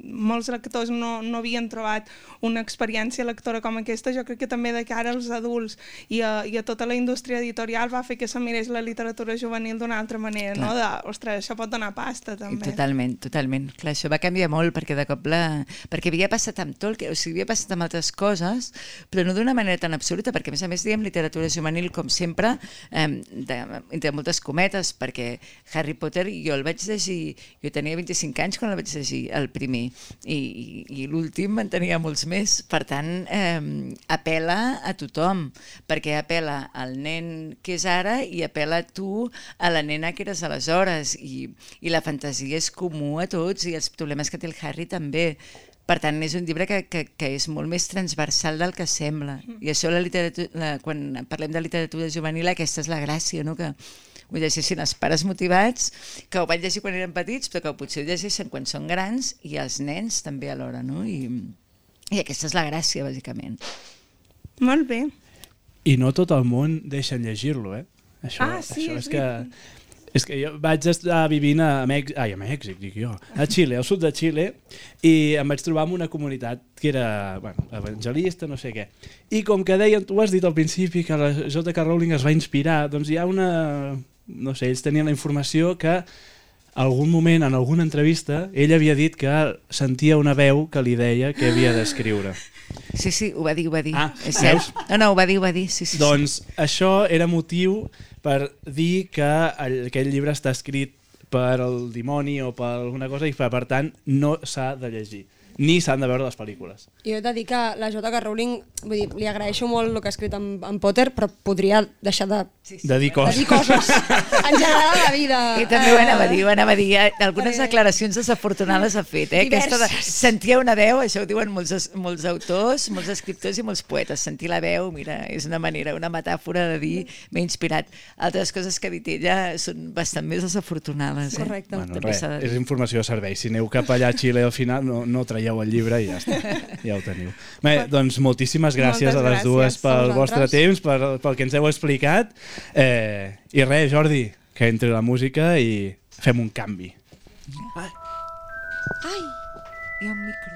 molts lectors no, no havien trobat una experiència lectora com aquesta, jo crec que també de cara als adults i a, i a tota la indústria editorial va fer que se mirés la literatura juvenil d'una altra manera, Clar. no? De, ostres, això pot donar pasta, també. I totalment, totalment. Clar, això va canviar molt perquè de cop la... perquè havia passat amb Tolkien, o sigui, havia passat amb altres coses, però no d'una manera tan absoluta, perquè a més a més diem literatura juvenil, com sempre, eh, de, entre moltes cometes, perquè Harry Potter jo el vaig llegir, jo tenia 25 anys quan el vaig llegir, el primer, i, i, i l'últim en tenia molts més. Per tant, eh, apela a tothom, perquè apela al nen que és ara i apela a tu, a la nena que eres aleshores, i, i la fantasia és comú a tots, i els problemes que té el Harry també. Per tant, és un llibre que, que, que és molt més transversal del que sembla. I això, la literatura, la, quan parlem de literatura juvenil, aquesta és la gràcia, no? que ho llegeixin els pares motivats, que ho van llegir quan eren petits, però que potser ho llegeixen quan són grans, i els nens també alhora. No? I, I aquesta és la gràcia, bàsicament. Molt bé. I no tot el món deixen llegir-lo, eh? Això, Ah, sí, això és és que... És que jo vaig estar vivint a Mèxic, ai, a Mèxic, dic jo, a Xile, al sud de Xile, i em vaig trobar amb una comunitat que era, bueno, evangelista, no sé què. I com que deien, tu has dit al principi que la J.K. Rowling es va inspirar, doncs hi ha una... No sé, ells tenien la informació que algun moment, en alguna entrevista, ell havia dit que sentia una veu que li deia que havia d'escriure. Sí, sí, ho va dir, ho va dir. Ah, és cert. veus? No, no, ho va dir, ho va dir, sí, sí. Doncs això era motiu per dir que el- aquell llibre està escrit per el dimoni o per alguna cosa i per tant no s'ha de llegir ni s'han de veure les pel·lícules. Jo he de dir que la J.K. Rowling, vull dir, li agraeixo molt el que ha escrit en, en Potter, però podria deixar de, Sí, De dir de coses. dir coses en general a la vida. I també ho anava a dir, ho anava a dir. Algunes declaracions desafortunades ha fet, eh? Aquesta de, sentia una veu, això ho diuen molts, molts autors, molts escriptors i molts poetes. Sentir la veu, mira, és una manera, una metàfora de dir m'he inspirat. Altres coses que ha dit ella són bastant més desafortunades. Eh? Correcte. Bueno, També res, de és informació de servei. Si aneu cap allà a Xile al final, no, no traieu el llibre i ja està. Ja ho teniu. Bé, doncs moltíssimes gràcies Moltes a les dues pel vostre temps, per, pel que ens heu explicat. Eh, I res, Jordi, que entri la música i fem un canvi. Ai! Hi ha un micro.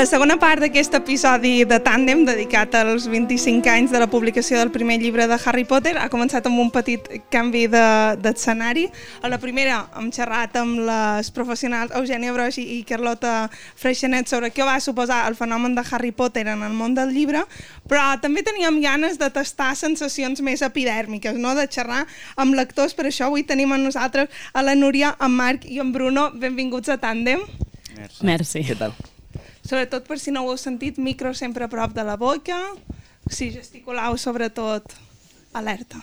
La segona part d'aquest episodi de Tàndem, dedicat als 25 anys de la publicació del primer llibre de Harry Potter, ha començat amb un petit canvi de- d'escenari. A la primera hem xerrat amb les professionals Eugènia Broix i Carlota Freixenet sobre què va suposar el fenomen de Harry Potter en el món del llibre, però també teníem ganes de tastar sensacions més epidèrmiques, no? de xerrar amb lectors, per això avui tenim amb nosaltres a la Núria, en Marc i en Bruno. Benvinguts a Tàndem. Merci. Què tal? Sobretot per si no ho heu sentit, micro sempre a prop de la boca. Si gesticulau, sobretot, alerta.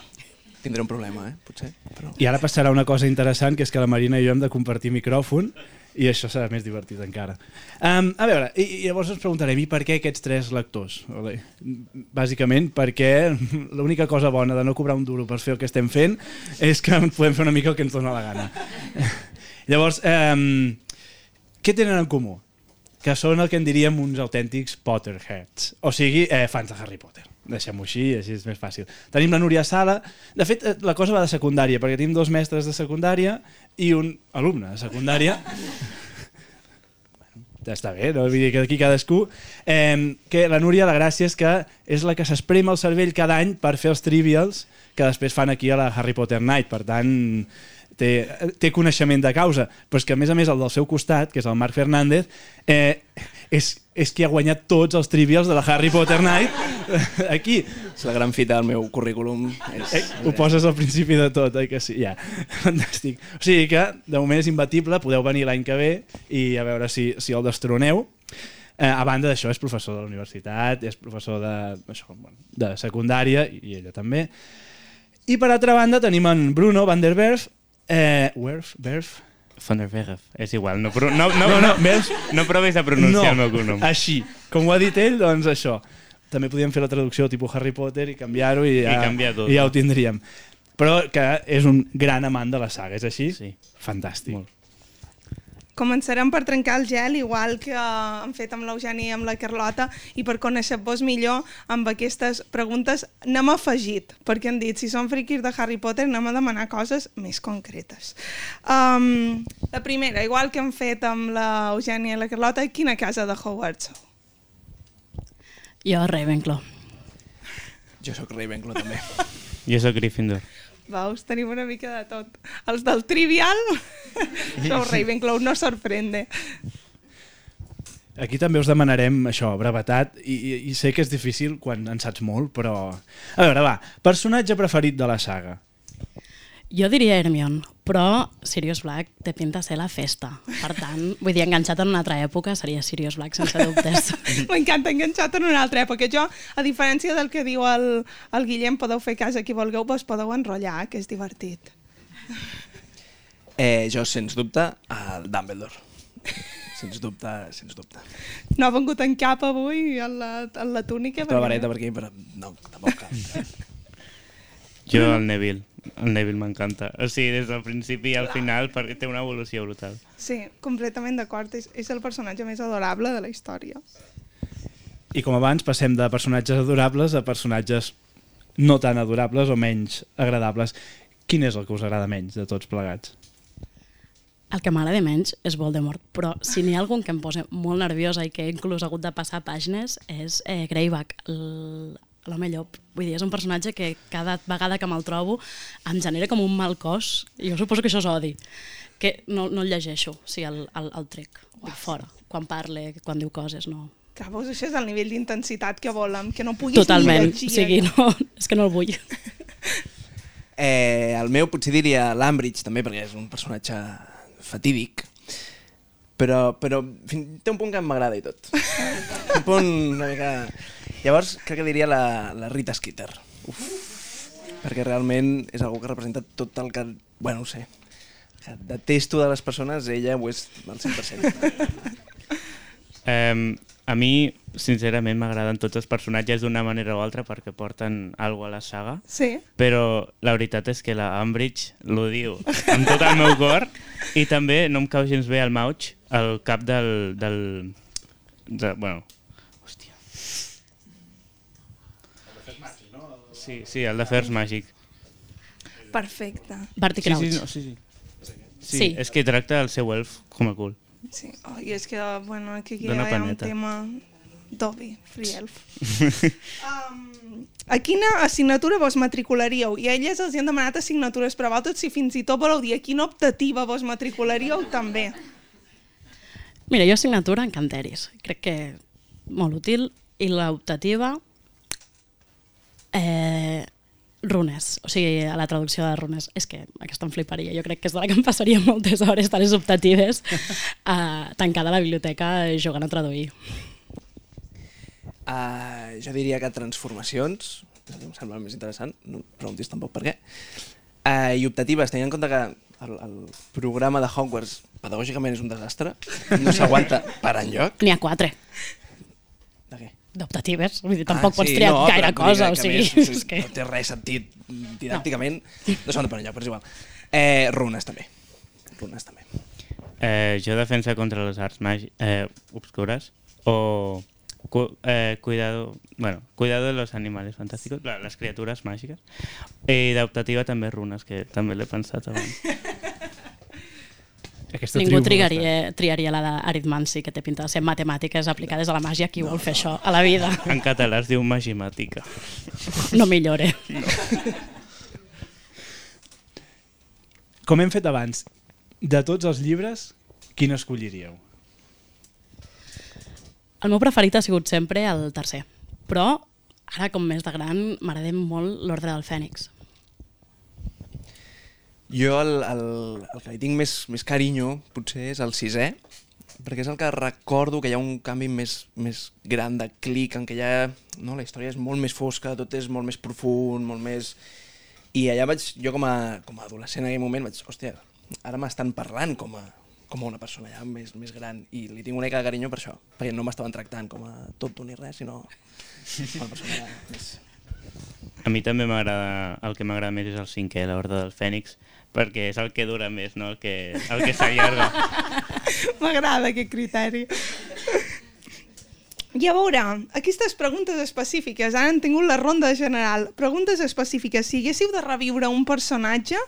Tindré un problema, eh? Potser. Però... I ara passarà una cosa interessant, que és que la Marina i jo hem de compartir micròfon i això serà més divertit encara. Um, a veure, i, i llavors ens preguntarem, i per què aquests tres lectors? Vale. Bàsicament perquè l'única cosa bona de no cobrar un duro per fer el que estem fent és que podem fer una mica el que ens dona la gana. llavors, um, què tenen en comú? Que són el que en diríem uns autèntics Potterheads, o sigui, eh, fans de Harry Potter. Deixem-ho així, així és més fàcil. Tenim la Núria Sala. De fet, eh, la cosa va de secundària, perquè tenim dos mestres de secundària i un alumne de secundària. ja està bé, no? Vull dir que aquí cadascú... Eh, que la Núria, la gràcia és que és la que s'esprema el cervell cada any per fer els trivials que després fan aquí a la Harry Potter Night. Per tant, té, té coneixement de causa. Però és que, a més a més, el del seu costat, que és el Marc Fernández, eh, és, és qui ha guanyat tots els trivials de la Harry Potter Night aquí. És la gran fita del meu currículum. És... Eh, ho poses al principi de tot, oi que sí? Ja, fantàstic. O sigui que, de moment és imbatible, podeu venir l'any que ve i a veure si, si el destroneu. Eh, a banda d'això, és professor de la universitat, és professor de, això, bueno, de secundària, i ella també. I per altra banda tenim en Bruno van der Werf, eh, Werf, Werf, Van der Verf. És igual, no, no, no, No, no, no, veus? no provis de pronunciar el meu cognom. així. Com ho ha dit ell, doncs això. També podíem fer la traducció tipus Harry Potter i canviar-ho i, ja, I canviar tot, i ja no? ho tindríem. Però que és un gran amant de la saga, és així? Sí. Fantàstic. Molt. Començarem per trencar el gel, igual que hem fet amb l'Eugeni i amb la Carlota, i per conèixer-vos millor amb aquestes preguntes n'hem afegit, perquè han dit, si som friquis de Harry Potter, anem a demanar coses més concretes. Um, la primera, igual que hem fet amb l'Eugènia i la Carlota, quina casa de Hogwarts sou? Jo, Ravenclaw. Jo sóc Ravenclaw també. Jo sóc Gryffindor. Veus, tenim una mica de tot. Els del Trivial, sou Ravenclaw, no sorprende. Aquí també us demanarem això, brevetat, i, i, i sé que és difícil quan en saps molt, però... A veure, va, personatge preferit de la saga. Jo diria Hermione, però Sirius Black té pinta de ser la festa. Per tant, vull dir, enganxat en una altra època seria Sirius Black, sense dubtes. M'encanta enganxat en una altra època. Jo, a diferència del que diu el, el Guillem, podeu fer cas a qui vulgueu, vos podeu enrotllar, que és divertit. Eh, jo, sens dubte, el Dumbledore. Sens dubte, sens dubte. No ha vengut en cap avui, en la, en la túnica. La vareta per aquí, però no, tampoc cal. Jo el Neville. El Neville m'encanta. O sigui, des del principi al final, perquè té una evolució brutal. Sí, completament d'acord. És, és el personatge més adorable de la història. I com abans, passem de personatges adorables a personatges no tan adorables o menys agradables. Quin és el que us agrada menys de tots plegats? El que m'agrada menys és Voldemort, però si n'hi ha algun que em posa molt nerviosa i que he inclús hagut de passar pàgines és eh, Greyback, el- l'home llop. Vull dir, és un personatge que cada vegada que me'l trobo em genera com un mal cos, i jo suposo que això és odi, que no, no el llegeixo, o sigui, el, el, el trec, dic fora, quan parle, quan diu coses, no. Veus, això és el nivell d'intensitat que volem, que no puguis Totalment, llegir. o sigui, no, és que no el vull. Eh, el meu potser diria l'Ambridge, també, perquè és un personatge fatídic, però, però fin- té un punt que m'agrada i tot. Un punt una mica... Llavors, crec que diria la, la Rita Skeeter. Uf. Perquè realment és algú que representa tot el que... Bueno, no sé. Que detesto de les persones, ella ho és al 100%. Um, a mi, sincerament, m'agraden tots els personatges d'una manera o altra perquè porten alguna a la saga, Sí. però la veritat és que la Umbridge l'odio amb tot el meu cor i també no em cau gens bé el Mauch, el cap del... del de, bueno, hòstia. Sí, sí, el d'Afers Màgic. Perfecte. Barty Sí, Crouch. sí, no, sí, sí. Sí, Sí. és que tracta el seu elf com a cul. Sí. Oh, I és que, bueno, aquí, hi ha un tema d'Obi, Free Elf. um, a quina assignatura vos matricularíeu? I a elles els hi han demanat assignatures, però a vosaltres si fins i tot voleu dir a quina optativa vos matricularíeu també. Mira, jo assignatura encanteris. Crec que molt útil. I l'optativa... Eh, runes, o sigui, a la traducció de runes. És que aquesta em fliparia. Jo crec que és de la que em passaria moltes hores de les optatives eh, tancada a la biblioteca jugant a traduir. Uh, jo diria que transformacions, em sembla més interessant, no em preguntis tampoc per què. Uh, I optatives, tenint en compte que el, el programa de Hogwarts pedagògicament és un desastre, no s'aguanta per enlloc. N'hi ha quatre De què? d'optatives. Vull dir, tampoc pots triar no, gaire però cosa. que, O sigui, que més, és que... No té res sentit didàcticament, no, no de per enlloc, però és igual. Eh, runes també. Runes també. Eh, jo defensa contra les arts màgiques eh, obscures o cu eh, cuidado, bueno, cuidado de los animales fantásticos, la, les criatures màgiques. I d'optativa també runes, que també l'he pensat abans. Aquesta Ningú triaria, triaria la d'aritmanci, que té pinta de ser matemàtiques aplicades a la màgia. Qui vol fer això a la vida? En català es diu magimàtica. No millore. Com hem fet abans, de tots els llibres, quin escolliríeu? El meu preferit ha sigut sempre el tercer. Però, ara com més de gran, m'agrada molt l'Ordre del Fènix. Jo el, el, el que li tinc més, més carinyo potser és el sisè, perquè és el que recordo que hi ha un canvi més, més gran de clic, en què ja no, la història és molt més fosca, tot és molt més profund, molt més... I allà vaig, jo com a, com a adolescent en aquell moment vaig, hòstia, ara m'estan parlant com a, com a una persona ja més, més gran i li tinc una mica de carinyo per això, perquè no m'estaven tractant com a tonto ni res, sinó com a una persona ja més... A mi també m'agrada, el que m'agrada més és el cinquè, l'Orde del Fènix, perquè és el que dura més, no? el que, el que s'allarga. M'agrada aquest criteri. I a veure, aquestes preguntes específiques, ara han tingut la ronda general. Preguntes específiques, si haguéssiu de reviure un personatge,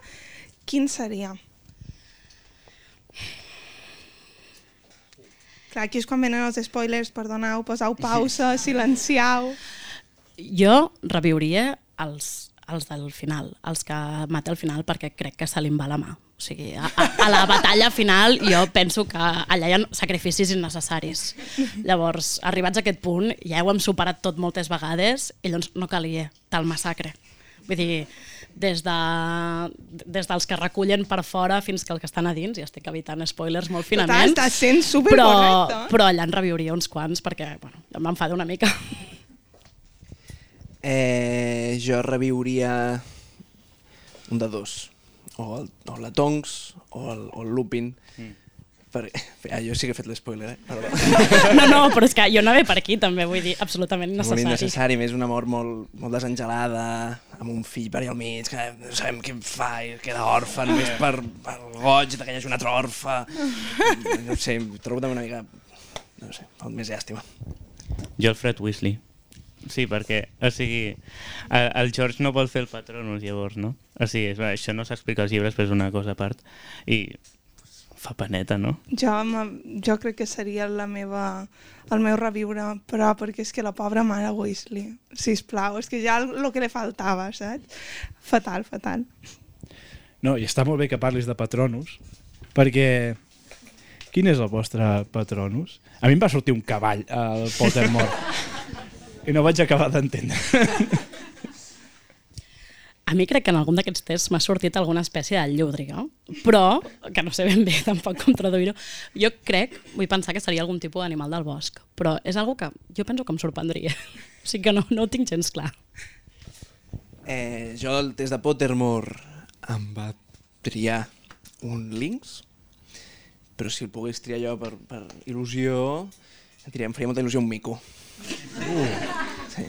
quin seria? Clar, aquí és quan venen els spoilers, perdoneu, poseu pausa, silenciau... Jo reviuria els, els del final, els que mata al final perquè crec que se li va la mà. O sigui, a, a, a la batalla final jo penso que allà hi ha sacrificis innecessaris. Llavors, arribats a aquest punt, ja ho hem superat tot moltes vegades i llavors no calia tal massacre. Vull dir, des, de, des dels que recullen per fora fins que el que estan a dins, i estic evitant spoilers molt finament, estàs sent però, supercorrecte. però allà en reviuria uns quants perquè bueno, em m'enfada una mica. Eh, jo reviuria un de dos. O, el, o la Tonks o el, o el Lupin. Per... Ah, jo sí que he fet l'espoiler, eh? Perdó. No, no, però és que jo anava per aquí també, vull dir, absolutament Molt necessari. innecessari, més una mort molt, molt desengelada, amb un fill per allà al mig, que no sabem què fa i queda òrfan, més per, per goig de que hi hagi un altre orfe. No sé, trobo també una mica... No sé, molt més llàstima. Jo el Fred Weasley. Sí, perquè, o sigui, el, el George no vol fer el patronus llavors, no? O sigui, això no s'explica als llibres, però és una cosa a part. I fa paneta, no? Jo, me- jo crec que seria la meva, el meu reviure, però perquè és que la pobra mare Weasley, sisplau, és que ja el, el que li faltava, saps? Fatal, fatal. No, i està molt bé que parlis de patronus, perquè quin és el vostre patronus? A mi em va sortir un cavall al Pottermore i no vaig acabar d'entendre. A mi crec que en algun d'aquests tests m'ha sortit alguna espècie de llúdriga, però, que no sé ben bé tampoc com traduir-ho, jo crec, vull pensar que seria algun tipus d'animal del bosc, però és algo que jo penso que em sorprendria. O sigui que no, no ho tinc gens clar. Eh, jo el test de Pottermore em va triar un Lynx, però si el pogués triar jo per, per il·lusió, em, triaria, em faria molta il·lusió un mico. Sí.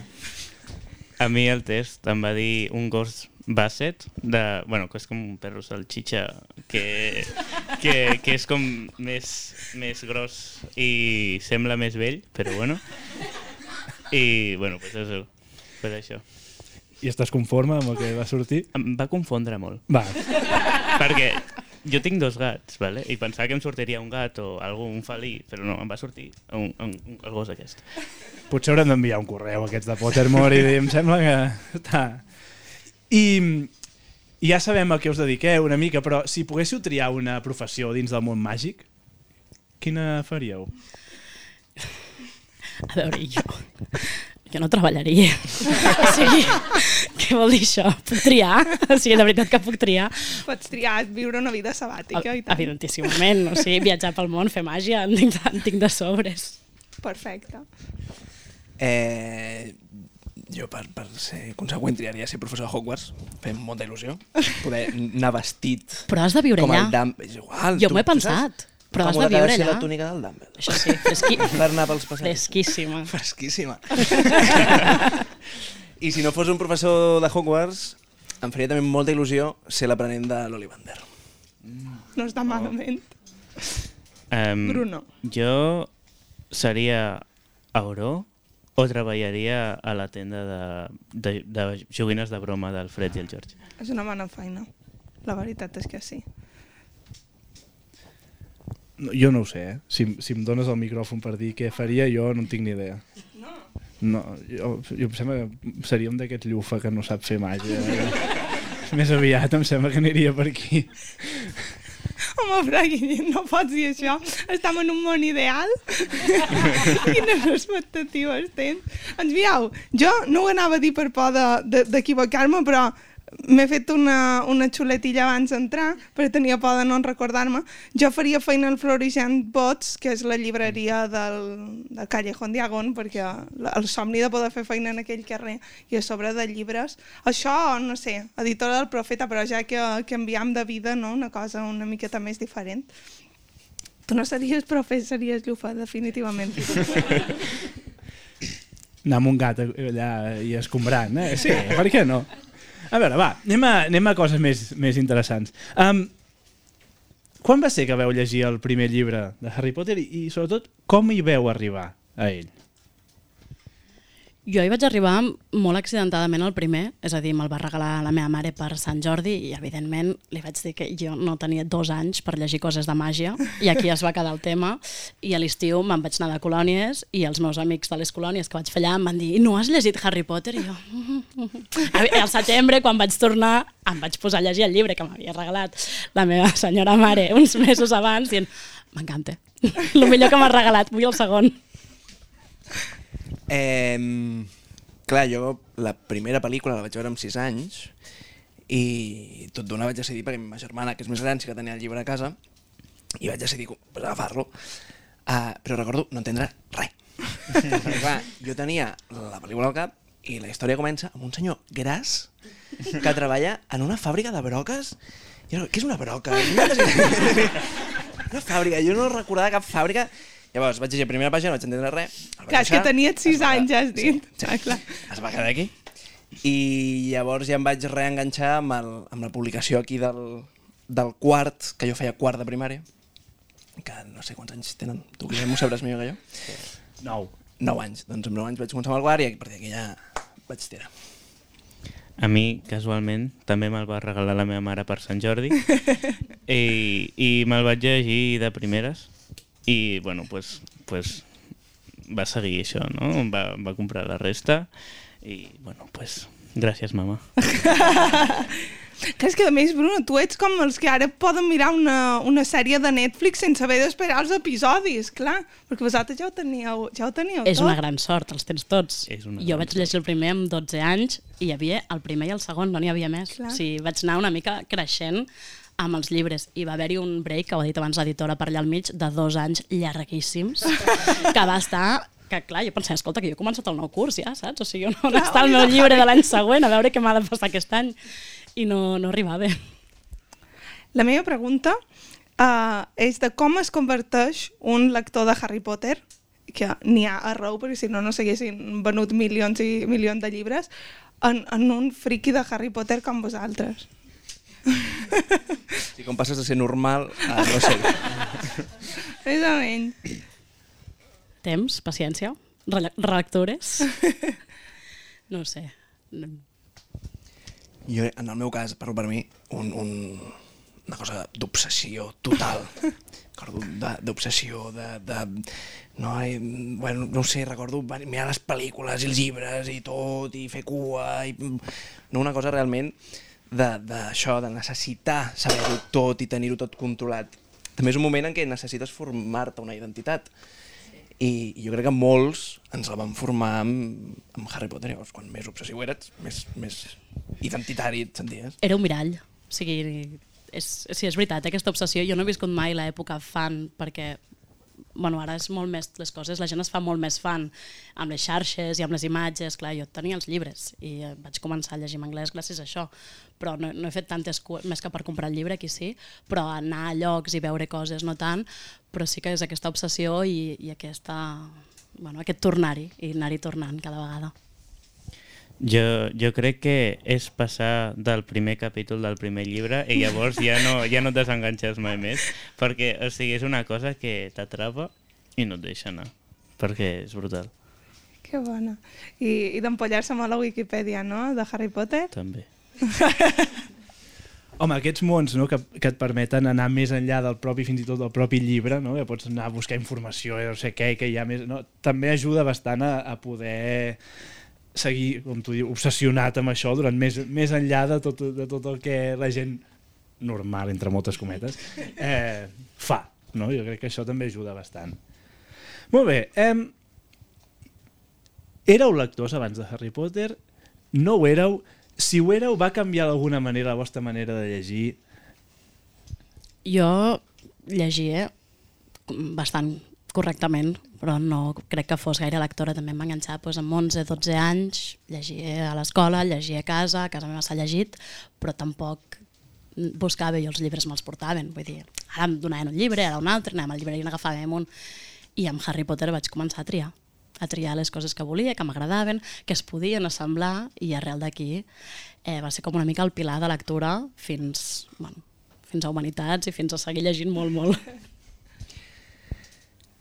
A mi el test em va dir un gos basset, de, bueno, que és com un perro salchicha, que, que, que és com més, més gros i sembla més vell, però bueno. I, bueno, pues això. Pues això. I estàs conforme amb el que va sortir? Em va confondre molt. Va, Perquè jo tinc dos gats, vale? i pensava que em sortiria un gat o algú, un felí, però no, em va sortir un, un, un, el gos aquest. potser haurem d'enviar un correu aquests de Pottermore i dir, em sembla que està... I, I ja sabem a què us dediqueu una mica, però si poguéssiu triar una professió dins del món màgic, quina faríeu? A veure, jo... Jo no treballaria. O sigui, què vol dir això? Puc triar? O sigui, de veritat que puc triar. Pots triar viure una vida sabàtica i tant. Evidentíssimament. O sigui, viatjar pel món, fer màgia, en tinc, en tinc de sobres. Perfecte. Eh, jo per, per ser conseqüent triaria ser professor de Hogwarts, fem molta il·lusió, poder anar vestit Però has de viure com allà. el Dumb... És igual, Jo m'ho he pensat, saps però has de viure allà. la túnica del Dumbledore. Això sí, fresqui... Per anar pels passatges. fresquíssima. Fresquíssima. I si no fos un professor de Hogwarts, em faria també molta il·lusió ser l'aprenent de l'Olivander. No està malament. Um, Bruno. Jo seria Auró o treballaria a la tenda de, de, de joguines de broma del Fred i el George. És una bona feina. La veritat és que sí. No, jo no ho sé, eh? Si, si em dones el micròfon per dir què faria, jo no en tinc ni idea. No? No, jo, jo em sembla que seria un d'aquests llufa que no sap fer màgia. Més aviat em sembla que aniria per aquí. Home, però no pots dir això. Estem en un món ideal. Quines expectatives tens? Enviau, jo no ho anava a dir per por de- de- d'equivocar-me, però m'he fet una, una xuletilla abans d'entrar, perquè tenia por de no recordar-me. Jo faria feina al Florissant Bots, que és la llibreria del, del Callejón Diagon, perquè el somni de poder fer feina en aquell carrer i a sobre de llibres. Això, no sé, editora del Profeta, però ja que, que enviam de vida, no? una cosa una miqueta més diferent. Tu no series profe, series llufa, definitivament. Anar amb un gat allà i escombrant, eh? Sí, per què no? A veure, va, anem a, anem a coses més, més interessants. Um, quan va ser que veu llegir el primer llibre de Harry Potter i, i sobretot, com hi veu arribar a ell? Jo hi vaig arribar molt accidentadament al primer, és a dir, me'l va regalar la meva mare per Sant Jordi i, evidentment, li vaig dir que jo no tenia dos anys per llegir coses de màgia i aquí es va quedar el tema i a l'estiu me'n vaig anar de colònies i els meus amics de les colònies que vaig fer allà em van dir no has llegit Harry Potter? I jo... Al setembre, quan vaig tornar, em vaig posar a llegir el llibre que m'havia regalat la meva senyora mare uns mesos abans dient m'encanta, el millor que m'ha regalat, vull el segon. Eh, clar, jo la primera pel·lícula la vaig veure amb 6 anys i tot d'una vaig decidir perquè ma germana, que és més gran, sí que tenia el llibre a casa i vaig decidir pues, agafar-lo. Uh, però recordo no entendre res. perquè, clar, jo tenia la pel·lícula al cap i la història comença amb un senyor gras que treballa en una fàbrica de broques. Jo, què és una broca? Una fàbrica, jo no recordava cap fàbrica Llavors vaig llegir la primera pàgina, no vaig entendre res. Clar, és que deixar, tenies es 6 va anys, quedar- has dit. Sí, Ah, clar. es va quedar aquí. I llavors ja em vaig reenganxar amb, el, amb la publicació aquí del, del quart, que jo feia quart de primària, que no sé quants anys tenen, tu Guillem ho sabràs millor que jo. Nou. 9 anys, doncs amb 9 anys vaig començar amb el quart i a partir d'aquí ja vaig tirar. A mi, casualment, també me'l va regalar la meva mare per Sant Jordi i, i me'l vaig llegir de primeres i, bueno, pues, pues va seguir això, no? Va, va comprar la resta i, bueno, pues, gràcies, mama. Que és que a més, Bruno, tu ets com els que ara poden mirar una, una sèrie de Netflix sense haver d'esperar els episodis, clar, perquè vosaltres ja ho teníeu, ja ho teníeu És tot. una gran sort, els tens tots. És una jo vaig llegir el primer amb 12 anys i hi havia el primer i el segon, no n'hi havia més. Clar. O sigui, vaig anar una mica creixent amb els llibres i va haver-hi un break, que ho ha dit abans l'editora per allà al mig, de dos anys llarguíssims, que va estar que clar, jo pensava, escolta, que jo he començat el nou curs ja, saps? O sigui, on Clar, està el meu llibre de l'any següent, a veure què m'ha de passar aquest any. I no, no arribava. La meva pregunta uh, és de com es converteix un lector de Harry Potter, que n'hi ha arreu, perquè si no, no s'haguessin venut milions i milions de llibres, en, en un friqui de Harry Potter com vosaltres. Si com passes de ser normal a no ser. Més o menys. Temps, paciència, relectures. No ho sé. Jo, en el meu cas, parlo per mi, un, un, una cosa d'obsessió total. Recordo de- d'obsessió, de, de, no, eh, bueno, no ho sé, recordo mirar les pel·lícules i els llibres i tot, i fer cua, i, no una cosa realment d'això, de, de necessitar saber-ho tot i tenir-ho tot controlat. També és un moment en què necessites formar-te una identitat. I, I jo crec que molts ens la van formar amb, amb Harry Potter. Llavors, quan més obsessiu eres, més, més identitari et senties. Era un mirall. O sigui, és, sí, és veritat, aquesta obsessió. Jo no he viscut mai l'època fan, perquè bueno, ara és molt més les coses, la gent es fa molt més fan amb les xarxes i amb les imatges, clar, jo tenia els llibres i eh, vaig començar a llegir en anglès gràcies a això, però no, no he fet tantes més que per comprar el llibre, aquí sí, però anar a llocs i veure coses no tant, però sí que és aquesta obsessió i, i aquesta, bueno, aquest tornar-hi i anar-hi tornant cada vegada. Jo, jo crec que és passar del primer capítol del primer llibre i llavors ja no, ja no et desenganxes mai més perquè o sigui, és una cosa que t'atrapa i no et deixa anar perquè és brutal, Que bona. I, i d'empollar-se molt a la Wikipedia, no?, de Harry Potter. també. Home, aquests mons no, que, que et permeten anar més enllà del propi, fins i tot del propi llibre, no? que pots anar a buscar informació i no sé què, que hi ha més... No? També ajuda bastant a, a poder seguir, com tu dius, obsessionat amb això durant més, més enllà de tot, de tot el que la gent normal, entre moltes cometes, eh, fa. No? Jo crec que això també ajuda bastant. Molt bé. Eh, éreu lectors abans de Harry Potter? No ho éreu? Si ho éreu, va canviar d'alguna manera la vostra manera de llegir? Jo llegia bastant correctament, però no crec que fos gaire lectora. També m'ha enganxat doncs, amb 11-12 anys, llegia a l'escola, llegia a casa, a casa meva s'ha llegit, però tampoc buscava jo els llibres me'ls portaven. Vull dir, ara em donaven un llibre, ara un altre, anàvem al llibre i n'agafàvem un. I amb Harry Potter vaig començar a triar a triar les coses que volia, que m'agradaven, que es podien assemblar, i arrel d'aquí eh, va ser com una mica el pilar de lectura fins, bueno, fins a Humanitats i fins a seguir llegint molt, molt.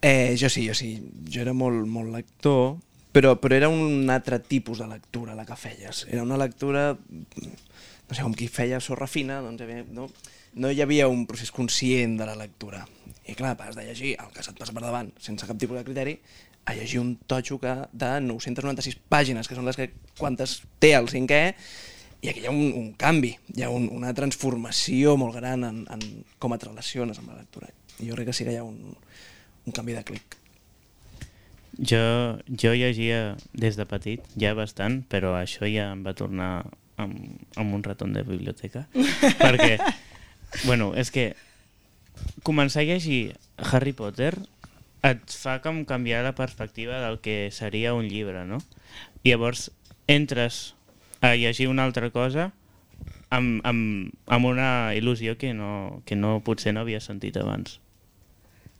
Eh, jo sí, jo sí. Jo era molt, molt lector, però, però era un altre tipus de lectura la que feies. Era una lectura, no sé, com qui feia sorra fina, doncs, no, no hi havia un procés conscient de la lectura. I clar, pas de llegir el que se't passa per davant sense cap tipus de criteri, a llegir un totxo que de 996 pàgines, que són les que quantes té el cinquè, i aquí hi ha un, un canvi, hi ha un, una transformació molt gran en, en com et relaciones amb la lectura. I jo crec que sí que hi ha un, un canvi de clic. Jo, jo llegia des de petit, ja bastant, però això ja em va tornar amb, amb un raton de biblioteca. perquè, bueno, és que començar a llegir Harry Potter et fa com canviar la perspectiva del que seria un llibre, no? I llavors entres a llegir una altra cosa amb, amb, amb una il·lusió que, no, que no potser no havia sentit abans.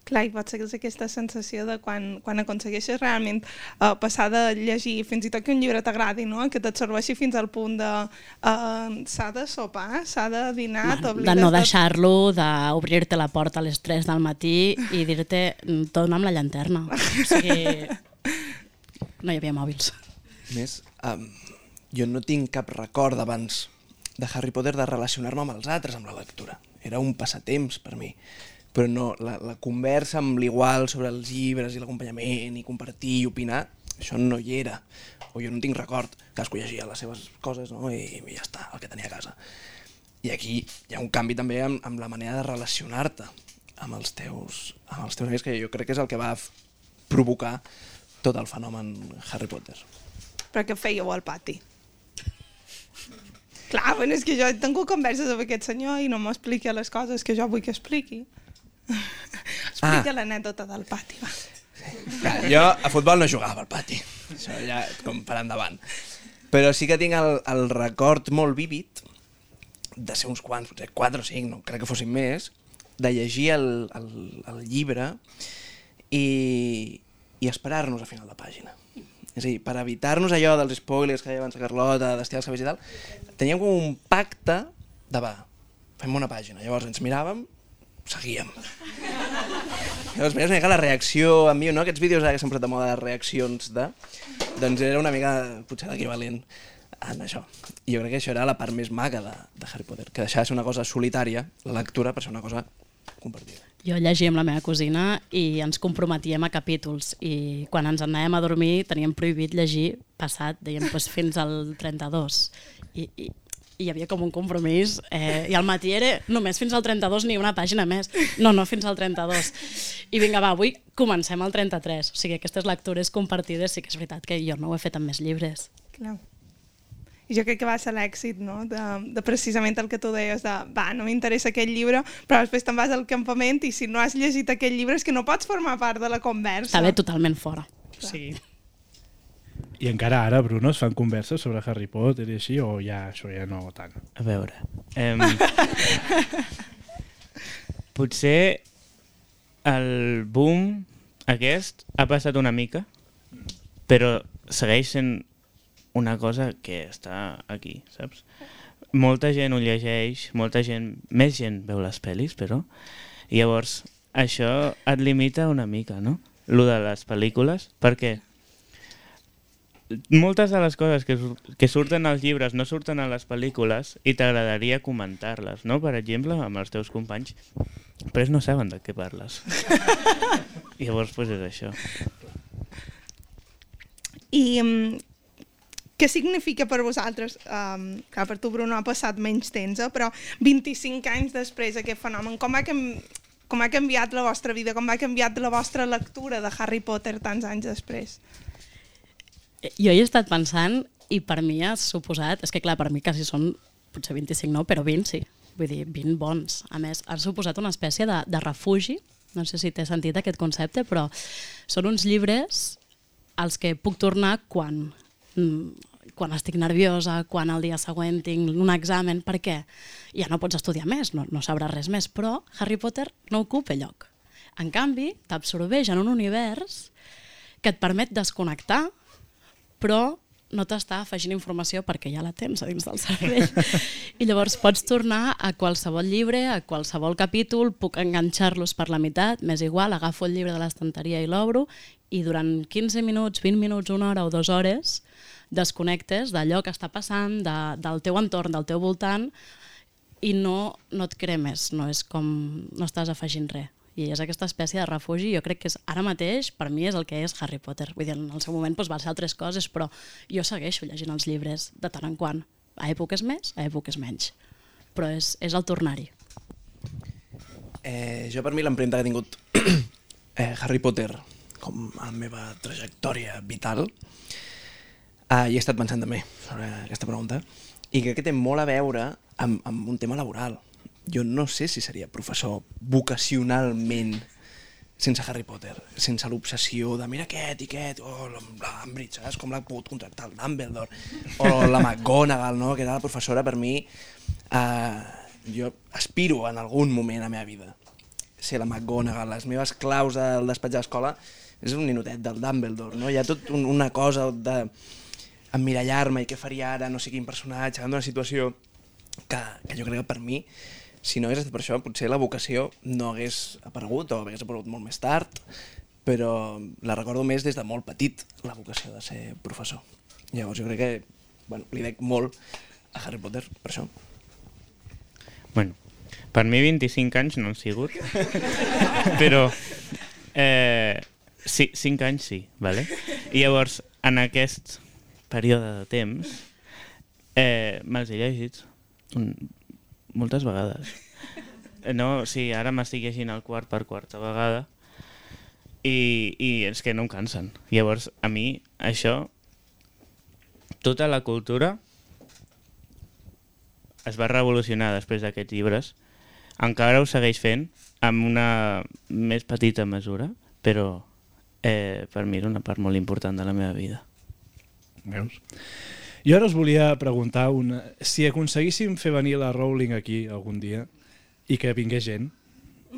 Clar, i pot ser aquesta sensació de quan, quan aconsegueixes realment uh, passar de llegir fins i tot que un llibre t'agradi, no? que t'absorbeixi fins al punt de uh, s'ha de sopar, s'ha de dinar, bueno, De no deixar-lo, d'obrir-te la porta a les 3 del matí i dir-te tot amb la llanterna. O sigui, no hi havia mòbils. Més, um, jo no tinc cap record d'abans de Harry Potter de relacionar-me amb els altres amb la lectura. Era un passatemps per mi però no, la, la conversa amb l'igual sobre els llibres i l'acompanyament i compartir i opinar, això no hi era. O jo no tinc record, cadascú llegia les seves coses no? I, i ja està, el que tenia a casa. I aquí hi ha un canvi també amb, amb la manera de relacionar-te amb els teus, amb els teus amics, que jo crec que és el que va provocar tot el fenomen Harry Potter. Però què fèieu al pati? Clar, bueno, és que jo tengo converses amb aquest senyor i no m'explica les coses que jo vull que expliqui. Explica ah. l'anècdota del pati, va. Clar, jo a futbol no jugava al pati, això ja com per endavant. Però sí que tinc el, el record molt vívid de ser uns quants, potser 4 o 5, no crec que fossin més, de llegir el, el, el llibre i, i esperar-nos a final de pàgina. És a dir, per evitar-nos allò dels spoilers que deia abans la Carlota, d'estirar els cabells i tal, teníem com un pacte de va, fem una pàgina. Llavors ens miràvem seguíem. Llavors, mira, una mica la reacció a mi, no? Aquests vídeos ara que s'han posat de moda de reaccions de... Doncs era una mica, potser l'equivalent en això. I jo crec que això era la part més maca de, de Harry Potter, que deixava de ser una cosa solitària, la lectura, per ser una cosa compartida. Jo llegia amb la meva cosina i ens comprometíem a capítols i quan ens anàvem a dormir teníem prohibit llegir passat, dèiem, pues, fins al 32. I, i, i hi havia com un compromís eh, i al matí era només fins al 32 ni una pàgina més, no, no, fins al 32 i vinga va, avui comencem al 33 o sigui, aquestes lectures compartides sí que és veritat que jo no ho he fet amb més llibres Clar. I jo crec que va ser l'èxit, no? De, de precisament el que tu deies, de va, no m'interessa aquest llibre, però després te'n vas al campament i si no has llegit aquest llibre és que no pots formar part de la conversa. Està bé totalment fora. Clar. Sigui, i encara ara, Bruno, es fan converses sobre Harry Potter i així, o ja això ja no tant? A veure... Um, potser el boom aquest ha passat una mica, però segueix sent una cosa que està aquí, saps? Molta gent ho llegeix, molta gent, més gent veu les pel·lis, però... I llavors, això et limita una mica, no? Lo de les pel·lícules, perquè moltes de les coses que, que surten als llibres no surten a les pel·lícules i t'agradaria comentar-les, no? Per exemple, amb els teus companys, però ells no saben de què parles. I llavors, pues, és això. I um, què significa per vosaltres, um, clar, per tu Bruno ha passat menys temps, eh, però 25 anys després aquest fenomen, com ha, com ha canviat la vostra vida, com ha canviat la vostra lectura de Harry Potter tants anys després? Jo hi he estat pensant i per mi ha suposat, és que clar, per mi quasi són potser 25 no, però 20 sí, vull dir, 20 bons. A més, ha suposat una espècie de, de refugi, no sé si t'he sentit aquest concepte, però són uns llibres als que puc tornar quan, mm, quan estic nerviosa, quan el dia següent tinc un examen, perquè ja no pots estudiar més, no, no sabràs res més, però Harry Potter no ocupa lloc. En canvi, t'absorbeix en un univers que et permet desconnectar però no t'està afegint informació perquè ja la tens a dins del cervell. I llavors pots tornar a qualsevol llibre, a qualsevol capítol, puc enganxar-los per la meitat, m'és igual, agafo el llibre de l'estanteria i l'obro i durant 15 minuts, 20 minuts, una hora o dues hores desconnectes d'allò que està passant, de, del teu entorn, del teu voltant, i no, no et cremes, no és com... no estàs afegint res. I és aquesta espècie de refugi, jo crec que és ara mateix, per mi és el que és Harry Potter. Vull dir, en el seu moment doncs, va ser altres coses, però jo segueixo llegint els llibres de tant en quant. A èpoques més, a èpoques menys. Però és, és el tornar-hi. Eh, jo per mi l'empremta que ha tingut eh, Harry Potter com a la meva trajectòria vital eh, i he estat pensant també sobre aquesta pregunta i crec que té molt a veure amb, amb un tema laboral. Jo no sé si seria professor vocacionalment sense Harry Potter, sense l'obsessió de mira aquest i aquest, o l'Ambridge, saps? Com l'ha pogut contractar el Dumbledore, o la McGonagall, no? que era la professora per mi. Eh, jo aspiro en algun moment a la meva vida ser la McGonagall, les meves claus del despatx de és un ninotet del Dumbledore, no? Hi ha tot un, una cosa de emmirallar-me i què faria ara, no sé quin personatge, en una situació que, que jo crec que per mi, si no hagués estat per això, potser la vocació no hagués aparegut o hagués aparegut molt més tard, però la recordo més des de molt petit, la vocació de ser professor. Llavors jo crec que bueno, li dec molt a Harry Potter per això. Bueno, per mi 25 anys no han sigut, però eh, sí, 5 anys sí, vale? I llavors, en aquest període de temps, eh, me'ls he llegit un, moltes vegades. Eh, No, sí, ara m'estic llegint el quart per quarta vegada i, i és que no em cansen. Llavors, a mi, això, tota la cultura es va revolucionar després d'aquests llibres. Encara ho segueix fent amb una més petita mesura, però eh, per mi era una part molt important de la meva vida. Veus? Jo ara us volia preguntar una... si aconseguíssim fer venir la Rowling aquí algun dia i que vingués gent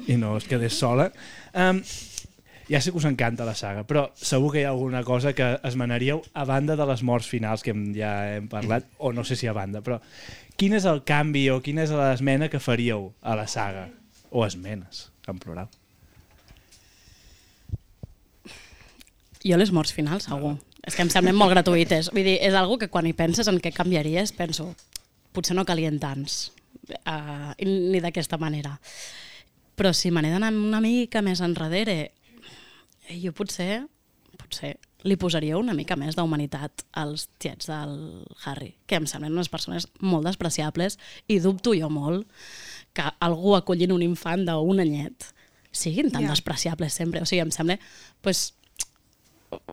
i no es quedés sola um, ja sé que us encanta la saga però segur que hi ha alguna cosa que esmenaríeu a banda de les morts finals que ja hem parlat, o no sé si a banda però quin és el canvi o quina és l'esmena que faríeu a la saga o esmenes, en plural Jo les morts finals, segur. És que em semblen molt gratuïtes. Vull dir, és algo que quan hi penses en què canviaries, penso, potser no calien tants, uh, ni d'aquesta manera. Però si me n'he d'anar una mica més enrere, eh, jo potser, potser li posaria una mica més d'humanitat als tiets del Harry, que em semblen unes persones molt despreciables i dubto jo molt que algú acollint un infant d'un anyet siguin tan Ja. despreciables sempre. O sigui, em sembla pues,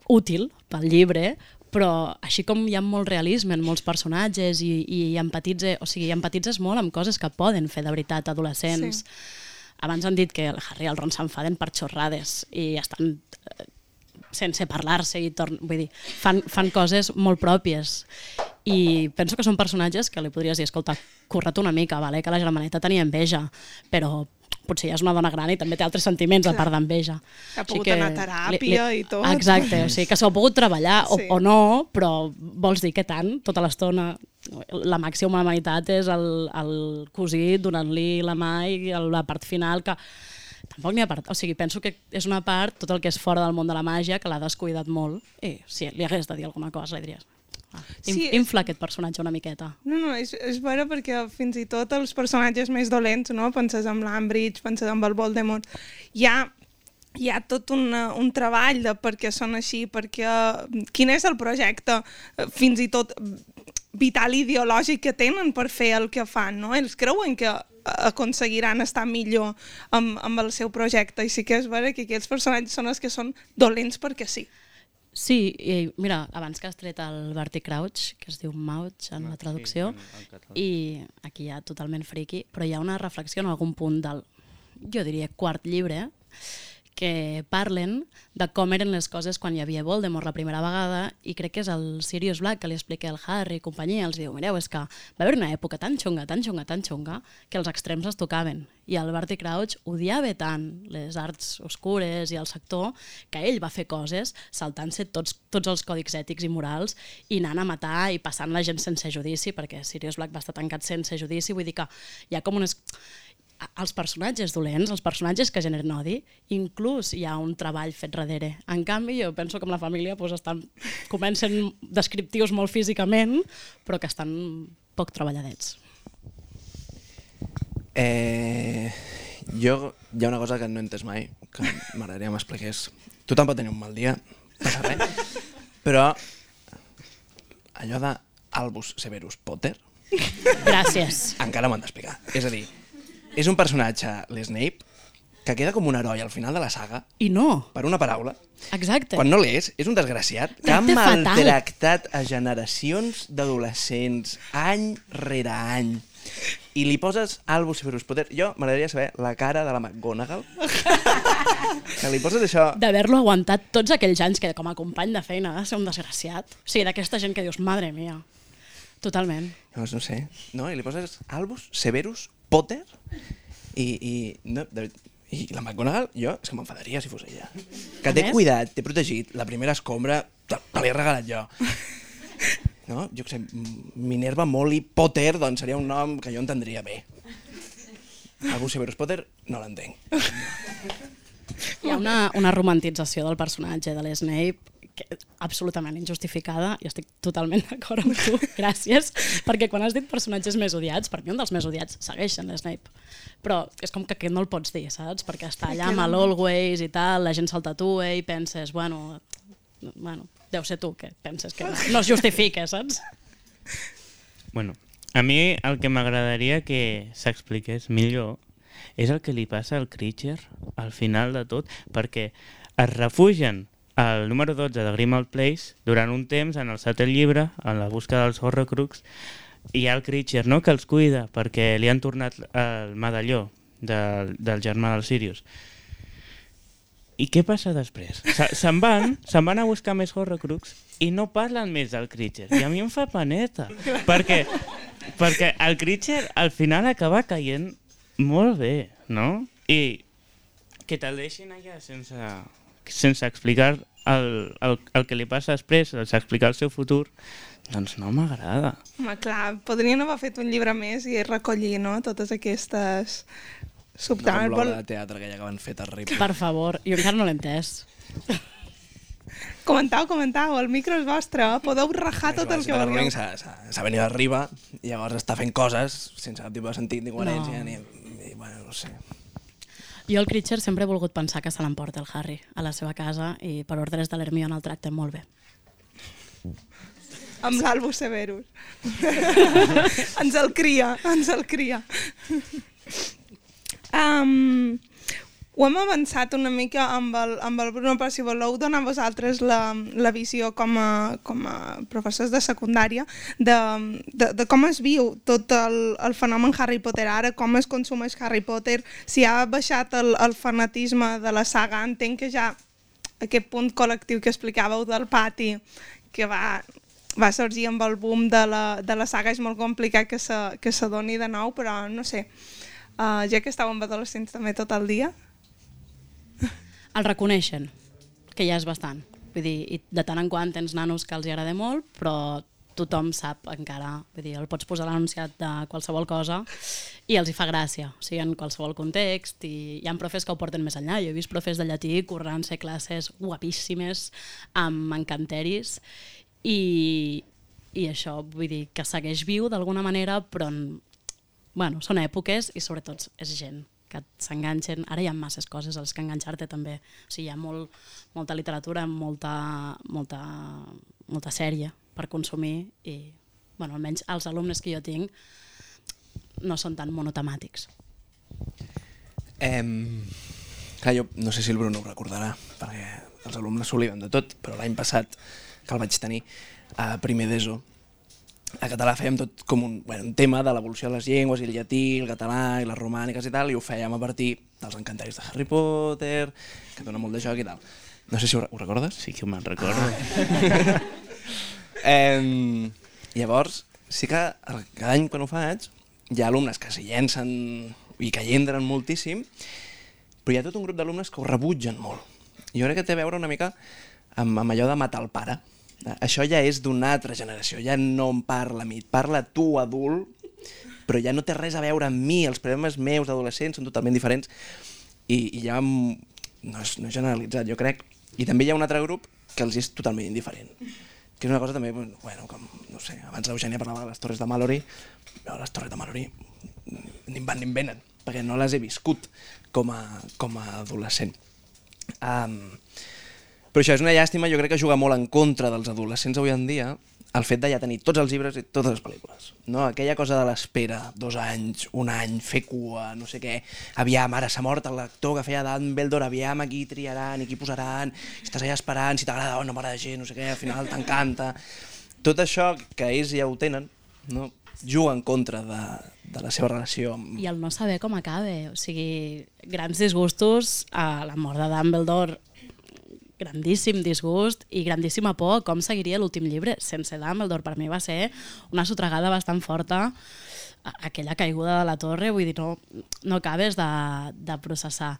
útil pel llibre, però així com hi ha molt realisme en molts personatges i, i empatitze, o sigui, empatitzes molt amb coses que poden fer de veritat adolescents. Sí. Abans han dit que el Harry i el Ron s'enfaden per xorrades i estan eh, sense parlar-se i torn... vull dir, fan, fan coses molt pròpies i penso que són personatges que li podries dir, escolta, curra't una mica, vale? que la germaneta tenia enveja, però potser ja és una dona gran i també té altres sentiments a part d'enveja. Ha pogut anar a teràpia i tot. Exacte, o sigui que s'ho ha pogut treballar o, Sí. o no, però vols dir que tant, tota l'estona la màxima humanitat és el, el cosí donant-li la mà i la part final que tampoc n'hi ha part, o sigui, penso que és una part, tot el que és fora del món de la màgia, que l'ha descuidat molt, i si li hagués de dir alguna cosa, li diries, Sí. sí. infla aquest personatge una miqueta. No, no, és, és vera perquè fins i tot els personatges més dolents, no? penses en l'Ambridge, penses en el Voldemort, hi ha, hi ha tot un, un treball de per què són així, perquè quin és el projecte, eh, fins i tot vital ideològic que tenen per fer el que fan, no? Ells creuen que aconseguiran estar millor amb, amb el seu projecte i sí que és vera que aquests personatges són els que són dolents perquè sí. Sí, i mira, abans que has tret el Barty Crouch, que es diu Mouch en la traducció, Sí, en- en català. i aquí ja totalment friqui, però hi ha una reflexió en algun punt del, jo diria, quart llibre, que parlen de com eren les coses quan hi havia Voldemort la primera vegada i crec que és el Sirius Black que li explica al Harry i companyia, els diu, mireu, és que va haver una època tan xunga, tan xunga, tan xunga que els extrems es tocaven i el Barty Crouch odiava tant les arts oscures i el sector que ell va fer coses saltant-se tots, tots els còdics ètics i morals i anant a matar i passant la gent sense judici perquè Sirius Black va estar tancat sense judici, vull dir que hi ha com unes els personatges dolents, els personatges que generen odi, inclús hi ha un treball fet darrere. En canvi, jo penso que amb la família doncs, estan, comencen descriptius molt físicament, però que estan poc treballadets. Eh, jo, hi ha una cosa que no he entès mai, que m'agradaria que m'expliqués. Tu tampoc teniu un mal dia, passa res, però allò de Albus Severus Potter Gràcies. encara m'ho han d'explicar. És a dir, és un personatge, l'Snape, que queda com un heroi al final de la saga, I no, per una paraula, exacte. quan no l'és, és un desgraciat que ha fatal. maltractat a generacions d'adolescents any rere any. I li poses Albus Severus Potter. Jo m'agradaria saber la cara de la McGonagall. que li poses això... D'haver-lo aguantat tots aquells anys que com a company de feina ha de ser un desgraciat. O sigui, d'aquesta gent que dius, madre mia. Totalment. Doncs no sé. No? I li poses Albus Severus Potter i, i, no, de, i la McGonagall, jo, és que m'enfadaria si fos ella. Que t'he cuidat, t'he protegit, la primera escombra te, te l'he regalat jo. No? Jo què sé, Minerva Molly Potter, doncs seria un nom que jo entendria bé. Albus Severus Potter no l'entenc. Hi ha una, una romantització del personatge de l'Snape que absolutament injustificada i estic totalment d'acord amb tu, gràcies, perquè quan has dit personatges més odiats, per mi un dels més odiats segueix sent l'Snape, però és com que aquest no el pots dir, saps? Perquè està allà amb l'Always i tal, la gent se'l tatua i penses, bueno, bueno, deu ser tu que penses que no, no es justifica, saps? Bueno, a mi el que m'agradaria que s'expliqués millor és el que li passa al Creature al final de tot, perquè es refugien al número 12 de Grimald Place durant un temps en el setè llibre, en la busca dels Horrocrux, hi ha el Creature, no?, que els cuida perquè li han tornat el medalló del, del germà del Sirius. I què passa després? Se- van, se'n van a buscar més Horrocrux i no parlen més del Creature. I a mi em fa paneta. Perquè, perquè el Creature al final acaba caient molt bé, no? I que te'l deixin allà sense, sense explicar el, el, el que li passa després, sense explicar el seu futur, doncs no m'agrada. Home, clar, podrien haver fet un llibre més i recollir, no?, totes aquestes Una subtrames. l'obra de teatre aquella que van fer terrible. Per favor, jo encara no l'he entès. Comentau, comentau, el micro és vostre, eh? podeu rajar tot el que vulgueu. S'ha venit arriba i llavors està fent coses sense cap tipus de sentit ni coherència No. ni, ni, bueno, no sé. Jo el Creature sempre he volgut pensar que se l'emporta el Harry a la seva casa i per ordres de l'Hermione el tracten molt bé. Amb l'Albus Severus. ens el cria, ens el cria. um, ho hem avançat una mica amb el, amb el Bruno, però si voleu donar vosaltres la, la visió com a, com a professors de secundària de, de, de com es viu tot el, el fenomen Harry Potter ara, com es consumeix Harry Potter, si ha baixat el, el fanatisme de la saga, entenc que ja aquest punt col·lectiu que explicàveu del pati, que va, va sorgir amb el boom de la, de la saga, és molt complicat que se, que se doni de nou, però no sé, uh, ja que estàveu amb adolescents també tot el dia, El reconeixen, que ja és bastant. Vull dir, i de tant en quant tens nanos que els hi agrada molt, però tothom sap encara, vull dir, el pots posar l'anunciat de qualsevol cosa i els hi fa gràcia, o sigui, en qualsevol context, i hi ha profes que ho porten més enllà. Jo he vist profes de llatí currant-se classes guapíssimes, amb encanteris, i, i això, vull dir, que segueix viu d'alguna manera, però en- bueno, són èpoques i sobretot és gent que s'enganxen. Ara hi ha masses coses als que enganxar-te també. O sigui, hi ha molt, molta literatura, molta, molta, molta sèrie per consumir i, bueno, almenys els alumnes que jo tinc no són tan monotemàtics. Em... Clar, jo no sé si el Bruno ho recordarà, perquè els alumnes s'obliden de tot, però l'any passat, que el vaig tenir a primer d'ESO, a català fèiem tot com un, bueno, un tema de l'evolució de les llengües, i el llatí, el català, i les romàniques i tal, i ho fèiem a partir dels encantaris de Harry Potter, que dona molt de joc i tal. No sé si ho, ho recordes? Sí que me'n recordo. Eh, llavors, sí que el- cada any quan ho faig, hi ha alumnes que s'hi llencen i que hi entren moltíssim, però hi ha tot un grup d'alumnes que ho rebutgen molt. Jo crec que té a veure una mica amb, amb allò de matar el pare. Això ja és d'una altra generació, ja no em parla a mi, parla tu, adult, però ja no té res a veure amb mi, els problemes meus d'adolescent són totalment diferents i, i ja no és, no és generalitzat, jo crec. I també hi ha un altre grup que els és totalment indiferent que és una cosa també, bueno, com, no sé, abans l'Eugènia parlava de les Torres de Mallory, jo les Torres de Mallory ni van ni venen, perquè no les he viscut com a, com a adolescent. Um, però això és una llàstima, jo crec que juga molt en contra dels adolescents avui en dia, el fet de ja tenir tots els llibres i totes les pel·lícules. No? Aquella cosa de l'espera, dos anys, un any, fer cua, no sé què, aviam, ara s'ha mort l'actor que feia Dumbledore, aviam, aquí triaran i posaran, estàs allà esperant, si t'agrada o no m'agrada gent, no sé què, al final t'encanta. Tot això que ells ja ho tenen, no? juga en contra de, de la seva relació amb... I el no saber com acaba, o sigui, grans disgustos a la mort de Dumbledore grandíssim disgust i grandíssima por com seguiria l'últim llibre sense Dumbledore. Per mi va ser una sotregada bastant forta aquella caiguda de la torre, vull dir, no, no acabes de, de processar.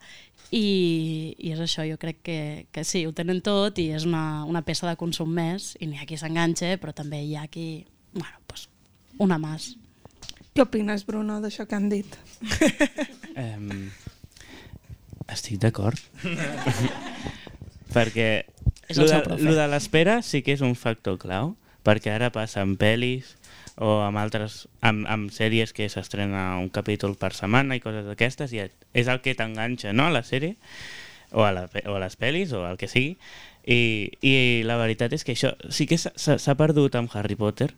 I, I és això, jo crec que, que sí, ho tenen tot i és una, una peça de consum més i n'hi ha qui s'enganxa, però també hi ha qui, bueno, pues, una més. Què opines, Bruno, d'això que han dit? Um, estic d'acord. perquè el de, lo l'espera sí que és un factor clau, perquè ara passa amb pel·lis o amb altres amb, amb sèries que s'estrena un capítol per setmana i coses d'aquestes i és el que t'enganxa no, a la sèrie o a, la, o a les pel·lis o el que sigui. I, i la veritat és que això sí que s'ha perdut amb Harry Potter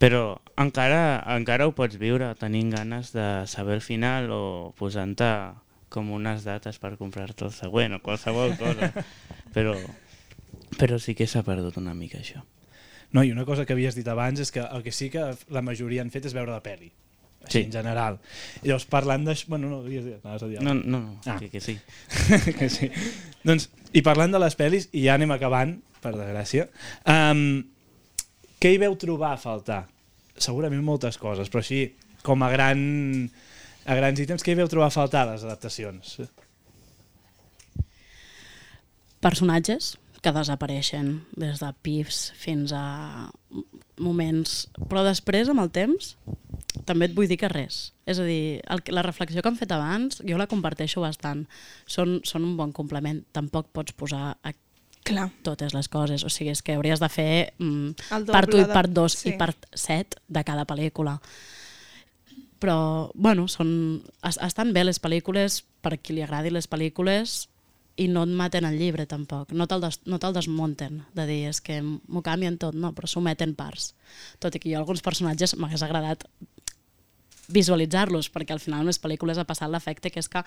però encara, encara ho pots viure tenint ganes de saber el final o posant-te com unes dates per comprar-te el següent o qualsevol cosa però, però sí que s'ha perdut una mica això No, i una cosa que havies dit abans és que el que sí que la majoria han fet és veure la peli. Així, Sí. en general. I llavors, parlant d'això... Bueno, no, havies dit, anaves a dir no, no, no Ah. que, que sí que sí. Doncs, i parlant de les pel·lis, i ja anem acabant, per desgràcia, um, què hi veu trobar a faltar? Segurament moltes coses, però així, com a, gran, a grans ítems, què hi veu trobar a faltar a les adaptacions? personatges que desapareixen des de pifs fins a moments... Però després, amb el temps, també et vull dir que res. És a dir, el, la reflexió que han fet abans, jo la comparteixo bastant. Són, són un bon complement. Tampoc pots posar a Clar. totes les coses. O sigui, és que hauries de fer mm, part 1 i part 2 sí. i part 7 de cada pel·lícula. Però, bueno, són, es- estan bé les pel·lícules per qui li agradi les pel·lícules i no et maten el llibre tampoc, no te'l des, no te desmunten de dir és que m'ho canvien tot, no, però s'ho meten parts. Tot i que jo alguns personatges m'hagués agradat visualitzar-los, perquè al final en les pel·lícules ha passat l'efecte que és que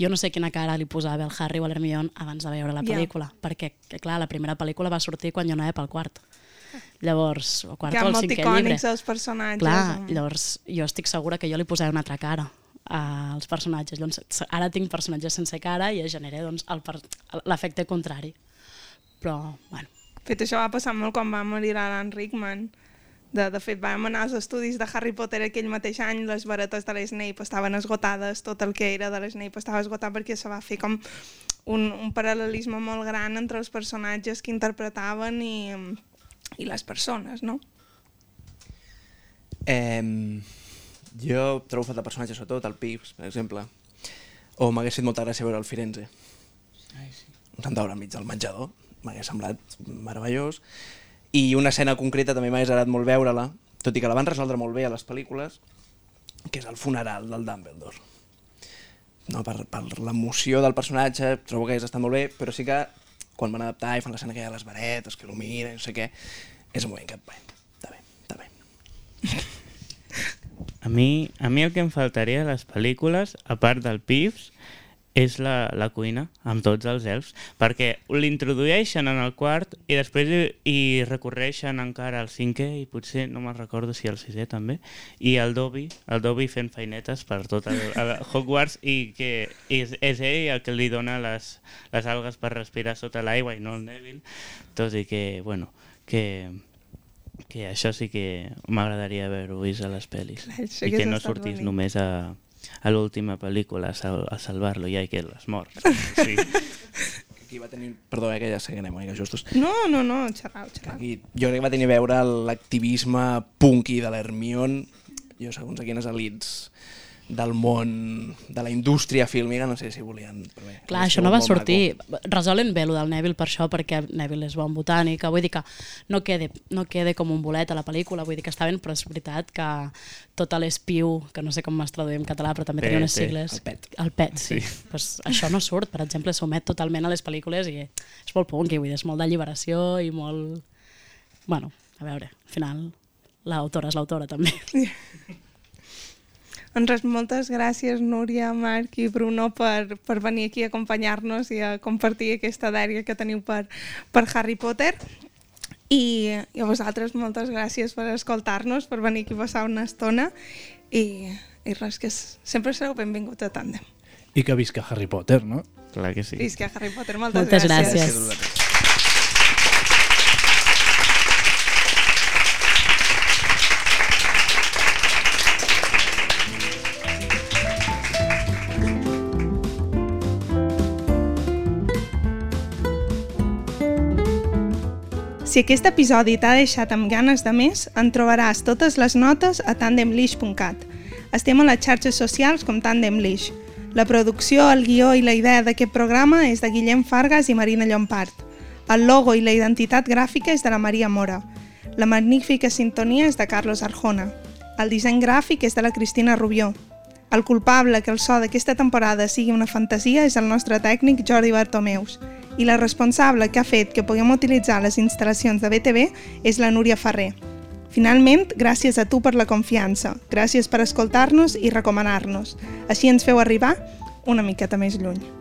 jo no sé quina cara li posava el Harry o l'Hermione abans de veure la pel·lícula, perquè, que, clar, la primera pel·lícula va sortir quan jo anava pel quart. Llavors, o quart Que o el molt cinquè llibre. icònics els personatges. Clar, llavors jo estic segura que jo li posaré una altra cara als personatges. Llavors, ara tinc personatges sense cara i es genera doncs, l'efecte contrari. Però, bueno, Fet això va passar molt quan va morir Alan Rickman. De, de fet, vam anar als estudis de Harry Potter aquell mateix any, les varetes de l'Snape estaven esgotades, tot el que era de l'Snape estava esgotat perquè se va fer com un, un paral·lelisme molt gran entre els personatges que interpretaven i, i les persones, no? Eh, jo trobo falta personatges, sobretot el Pips, per exemple. O m'hagués fet molta gràcia veure el Firenze. Ai, sí. Un centaure enmig del menjador. M'hagués semblat meravellós. I una escena concreta també m'hagués agradat molt veure-la, tot i que la van resoldre molt bé a les pel·lícules, que és el funeral del Dumbledore. No, per, per l'emoció del personatge trobo que hagués estat molt bé, però sí que quan van adaptar i fan l'escena aquella de les varetes, que il·lumina, i no sé què, és un moment que, bé, està bé, està bé. A mi, a mi el que em faltaria a les pel·lícules, a part del Pips, és la, la cuina, amb tots els elfs, perquè l'introdueixen en el quart i després hi, hi recorreixen encara al cinquè i potser, no me'n recordo si al sisè també, i el Dobby, el Dobby fent feinetes per tot el, el Hogwarts i que és, és ell el que li dona les, les algues per respirar sota l'aigua i no el Neville, tot i que, bueno, que, que això sí que m'agradaria haver-ho vist a les pel·lis Clar, i que no sortís bonic. només a, a l'última pel·lícula a, sal, a salvar-lo ja i que les mort sí. Aquí va tenir... Perdó, eh, que ja sé que anem una mica justos. No, no, no, xerrau, xerrau. Aquí, jo crec que va tenir a veure l'activisme punky de l'Hermione jo segons quines elits del món, de la indústria fílmica, no sé si volien... Bé, Clar, això no va sortir. maco. Resolen bé lo del Neville per això, perquè Neville és bon botànica, vull dir que no quede, no quede com un bolet a la pel·lícula, vull dir que està ben, però és veritat que tot l'espiu, que no sé com es traduïm en català, però també tenia unes PET, sigles... el PET. El PET, sí. sí. Pues això no surt, per exemple, s'omet totalment a les pel·lícules i és molt punky, vull dir, és molt d'alliberació i molt... Bueno, a veure, al final l'autora és l'autora també. Doncs res, moltes gràcies, Núria, Marc i Bruno, per, per venir aquí a acompanyar-nos i a compartir aquesta dèria que teniu per, per Harry Potter. I, I a vosaltres moltes gràcies per escoltar-nos, per venir aquí a passar una estona i, i res, que sempre sereu benvinguts a Tàndem. I que visca Harry Potter, no? Clar que sí. Visca Harry Potter, moltes, Moltes gràcies. gràcies. Si aquest episodi t'ha deixat amb ganes de més, en trobaràs totes les notes a tandemlish.cat. Estem a les xarxes socials com Tandemlish. La producció, el guió i la idea d'aquest programa és de Guillem Fargas i Marina Llompart. El logo i la identitat gràfica és de la Maria Mora. La magnífica sintonia és de Carlos Arjona. El disseny gràfic és de la Cristina Rubió. El culpable que el so d'aquesta temporada sigui una fantasia és el nostre tècnic Jordi Bartomeus i la responsable que ha fet que puguem utilitzar les instal·lacions de BTV és la Núria Ferrer. Finalment, gràcies a tu per la confiança, gràcies per escoltar-nos i recomanar-nos. Així ens feu arribar una miqueta més lluny.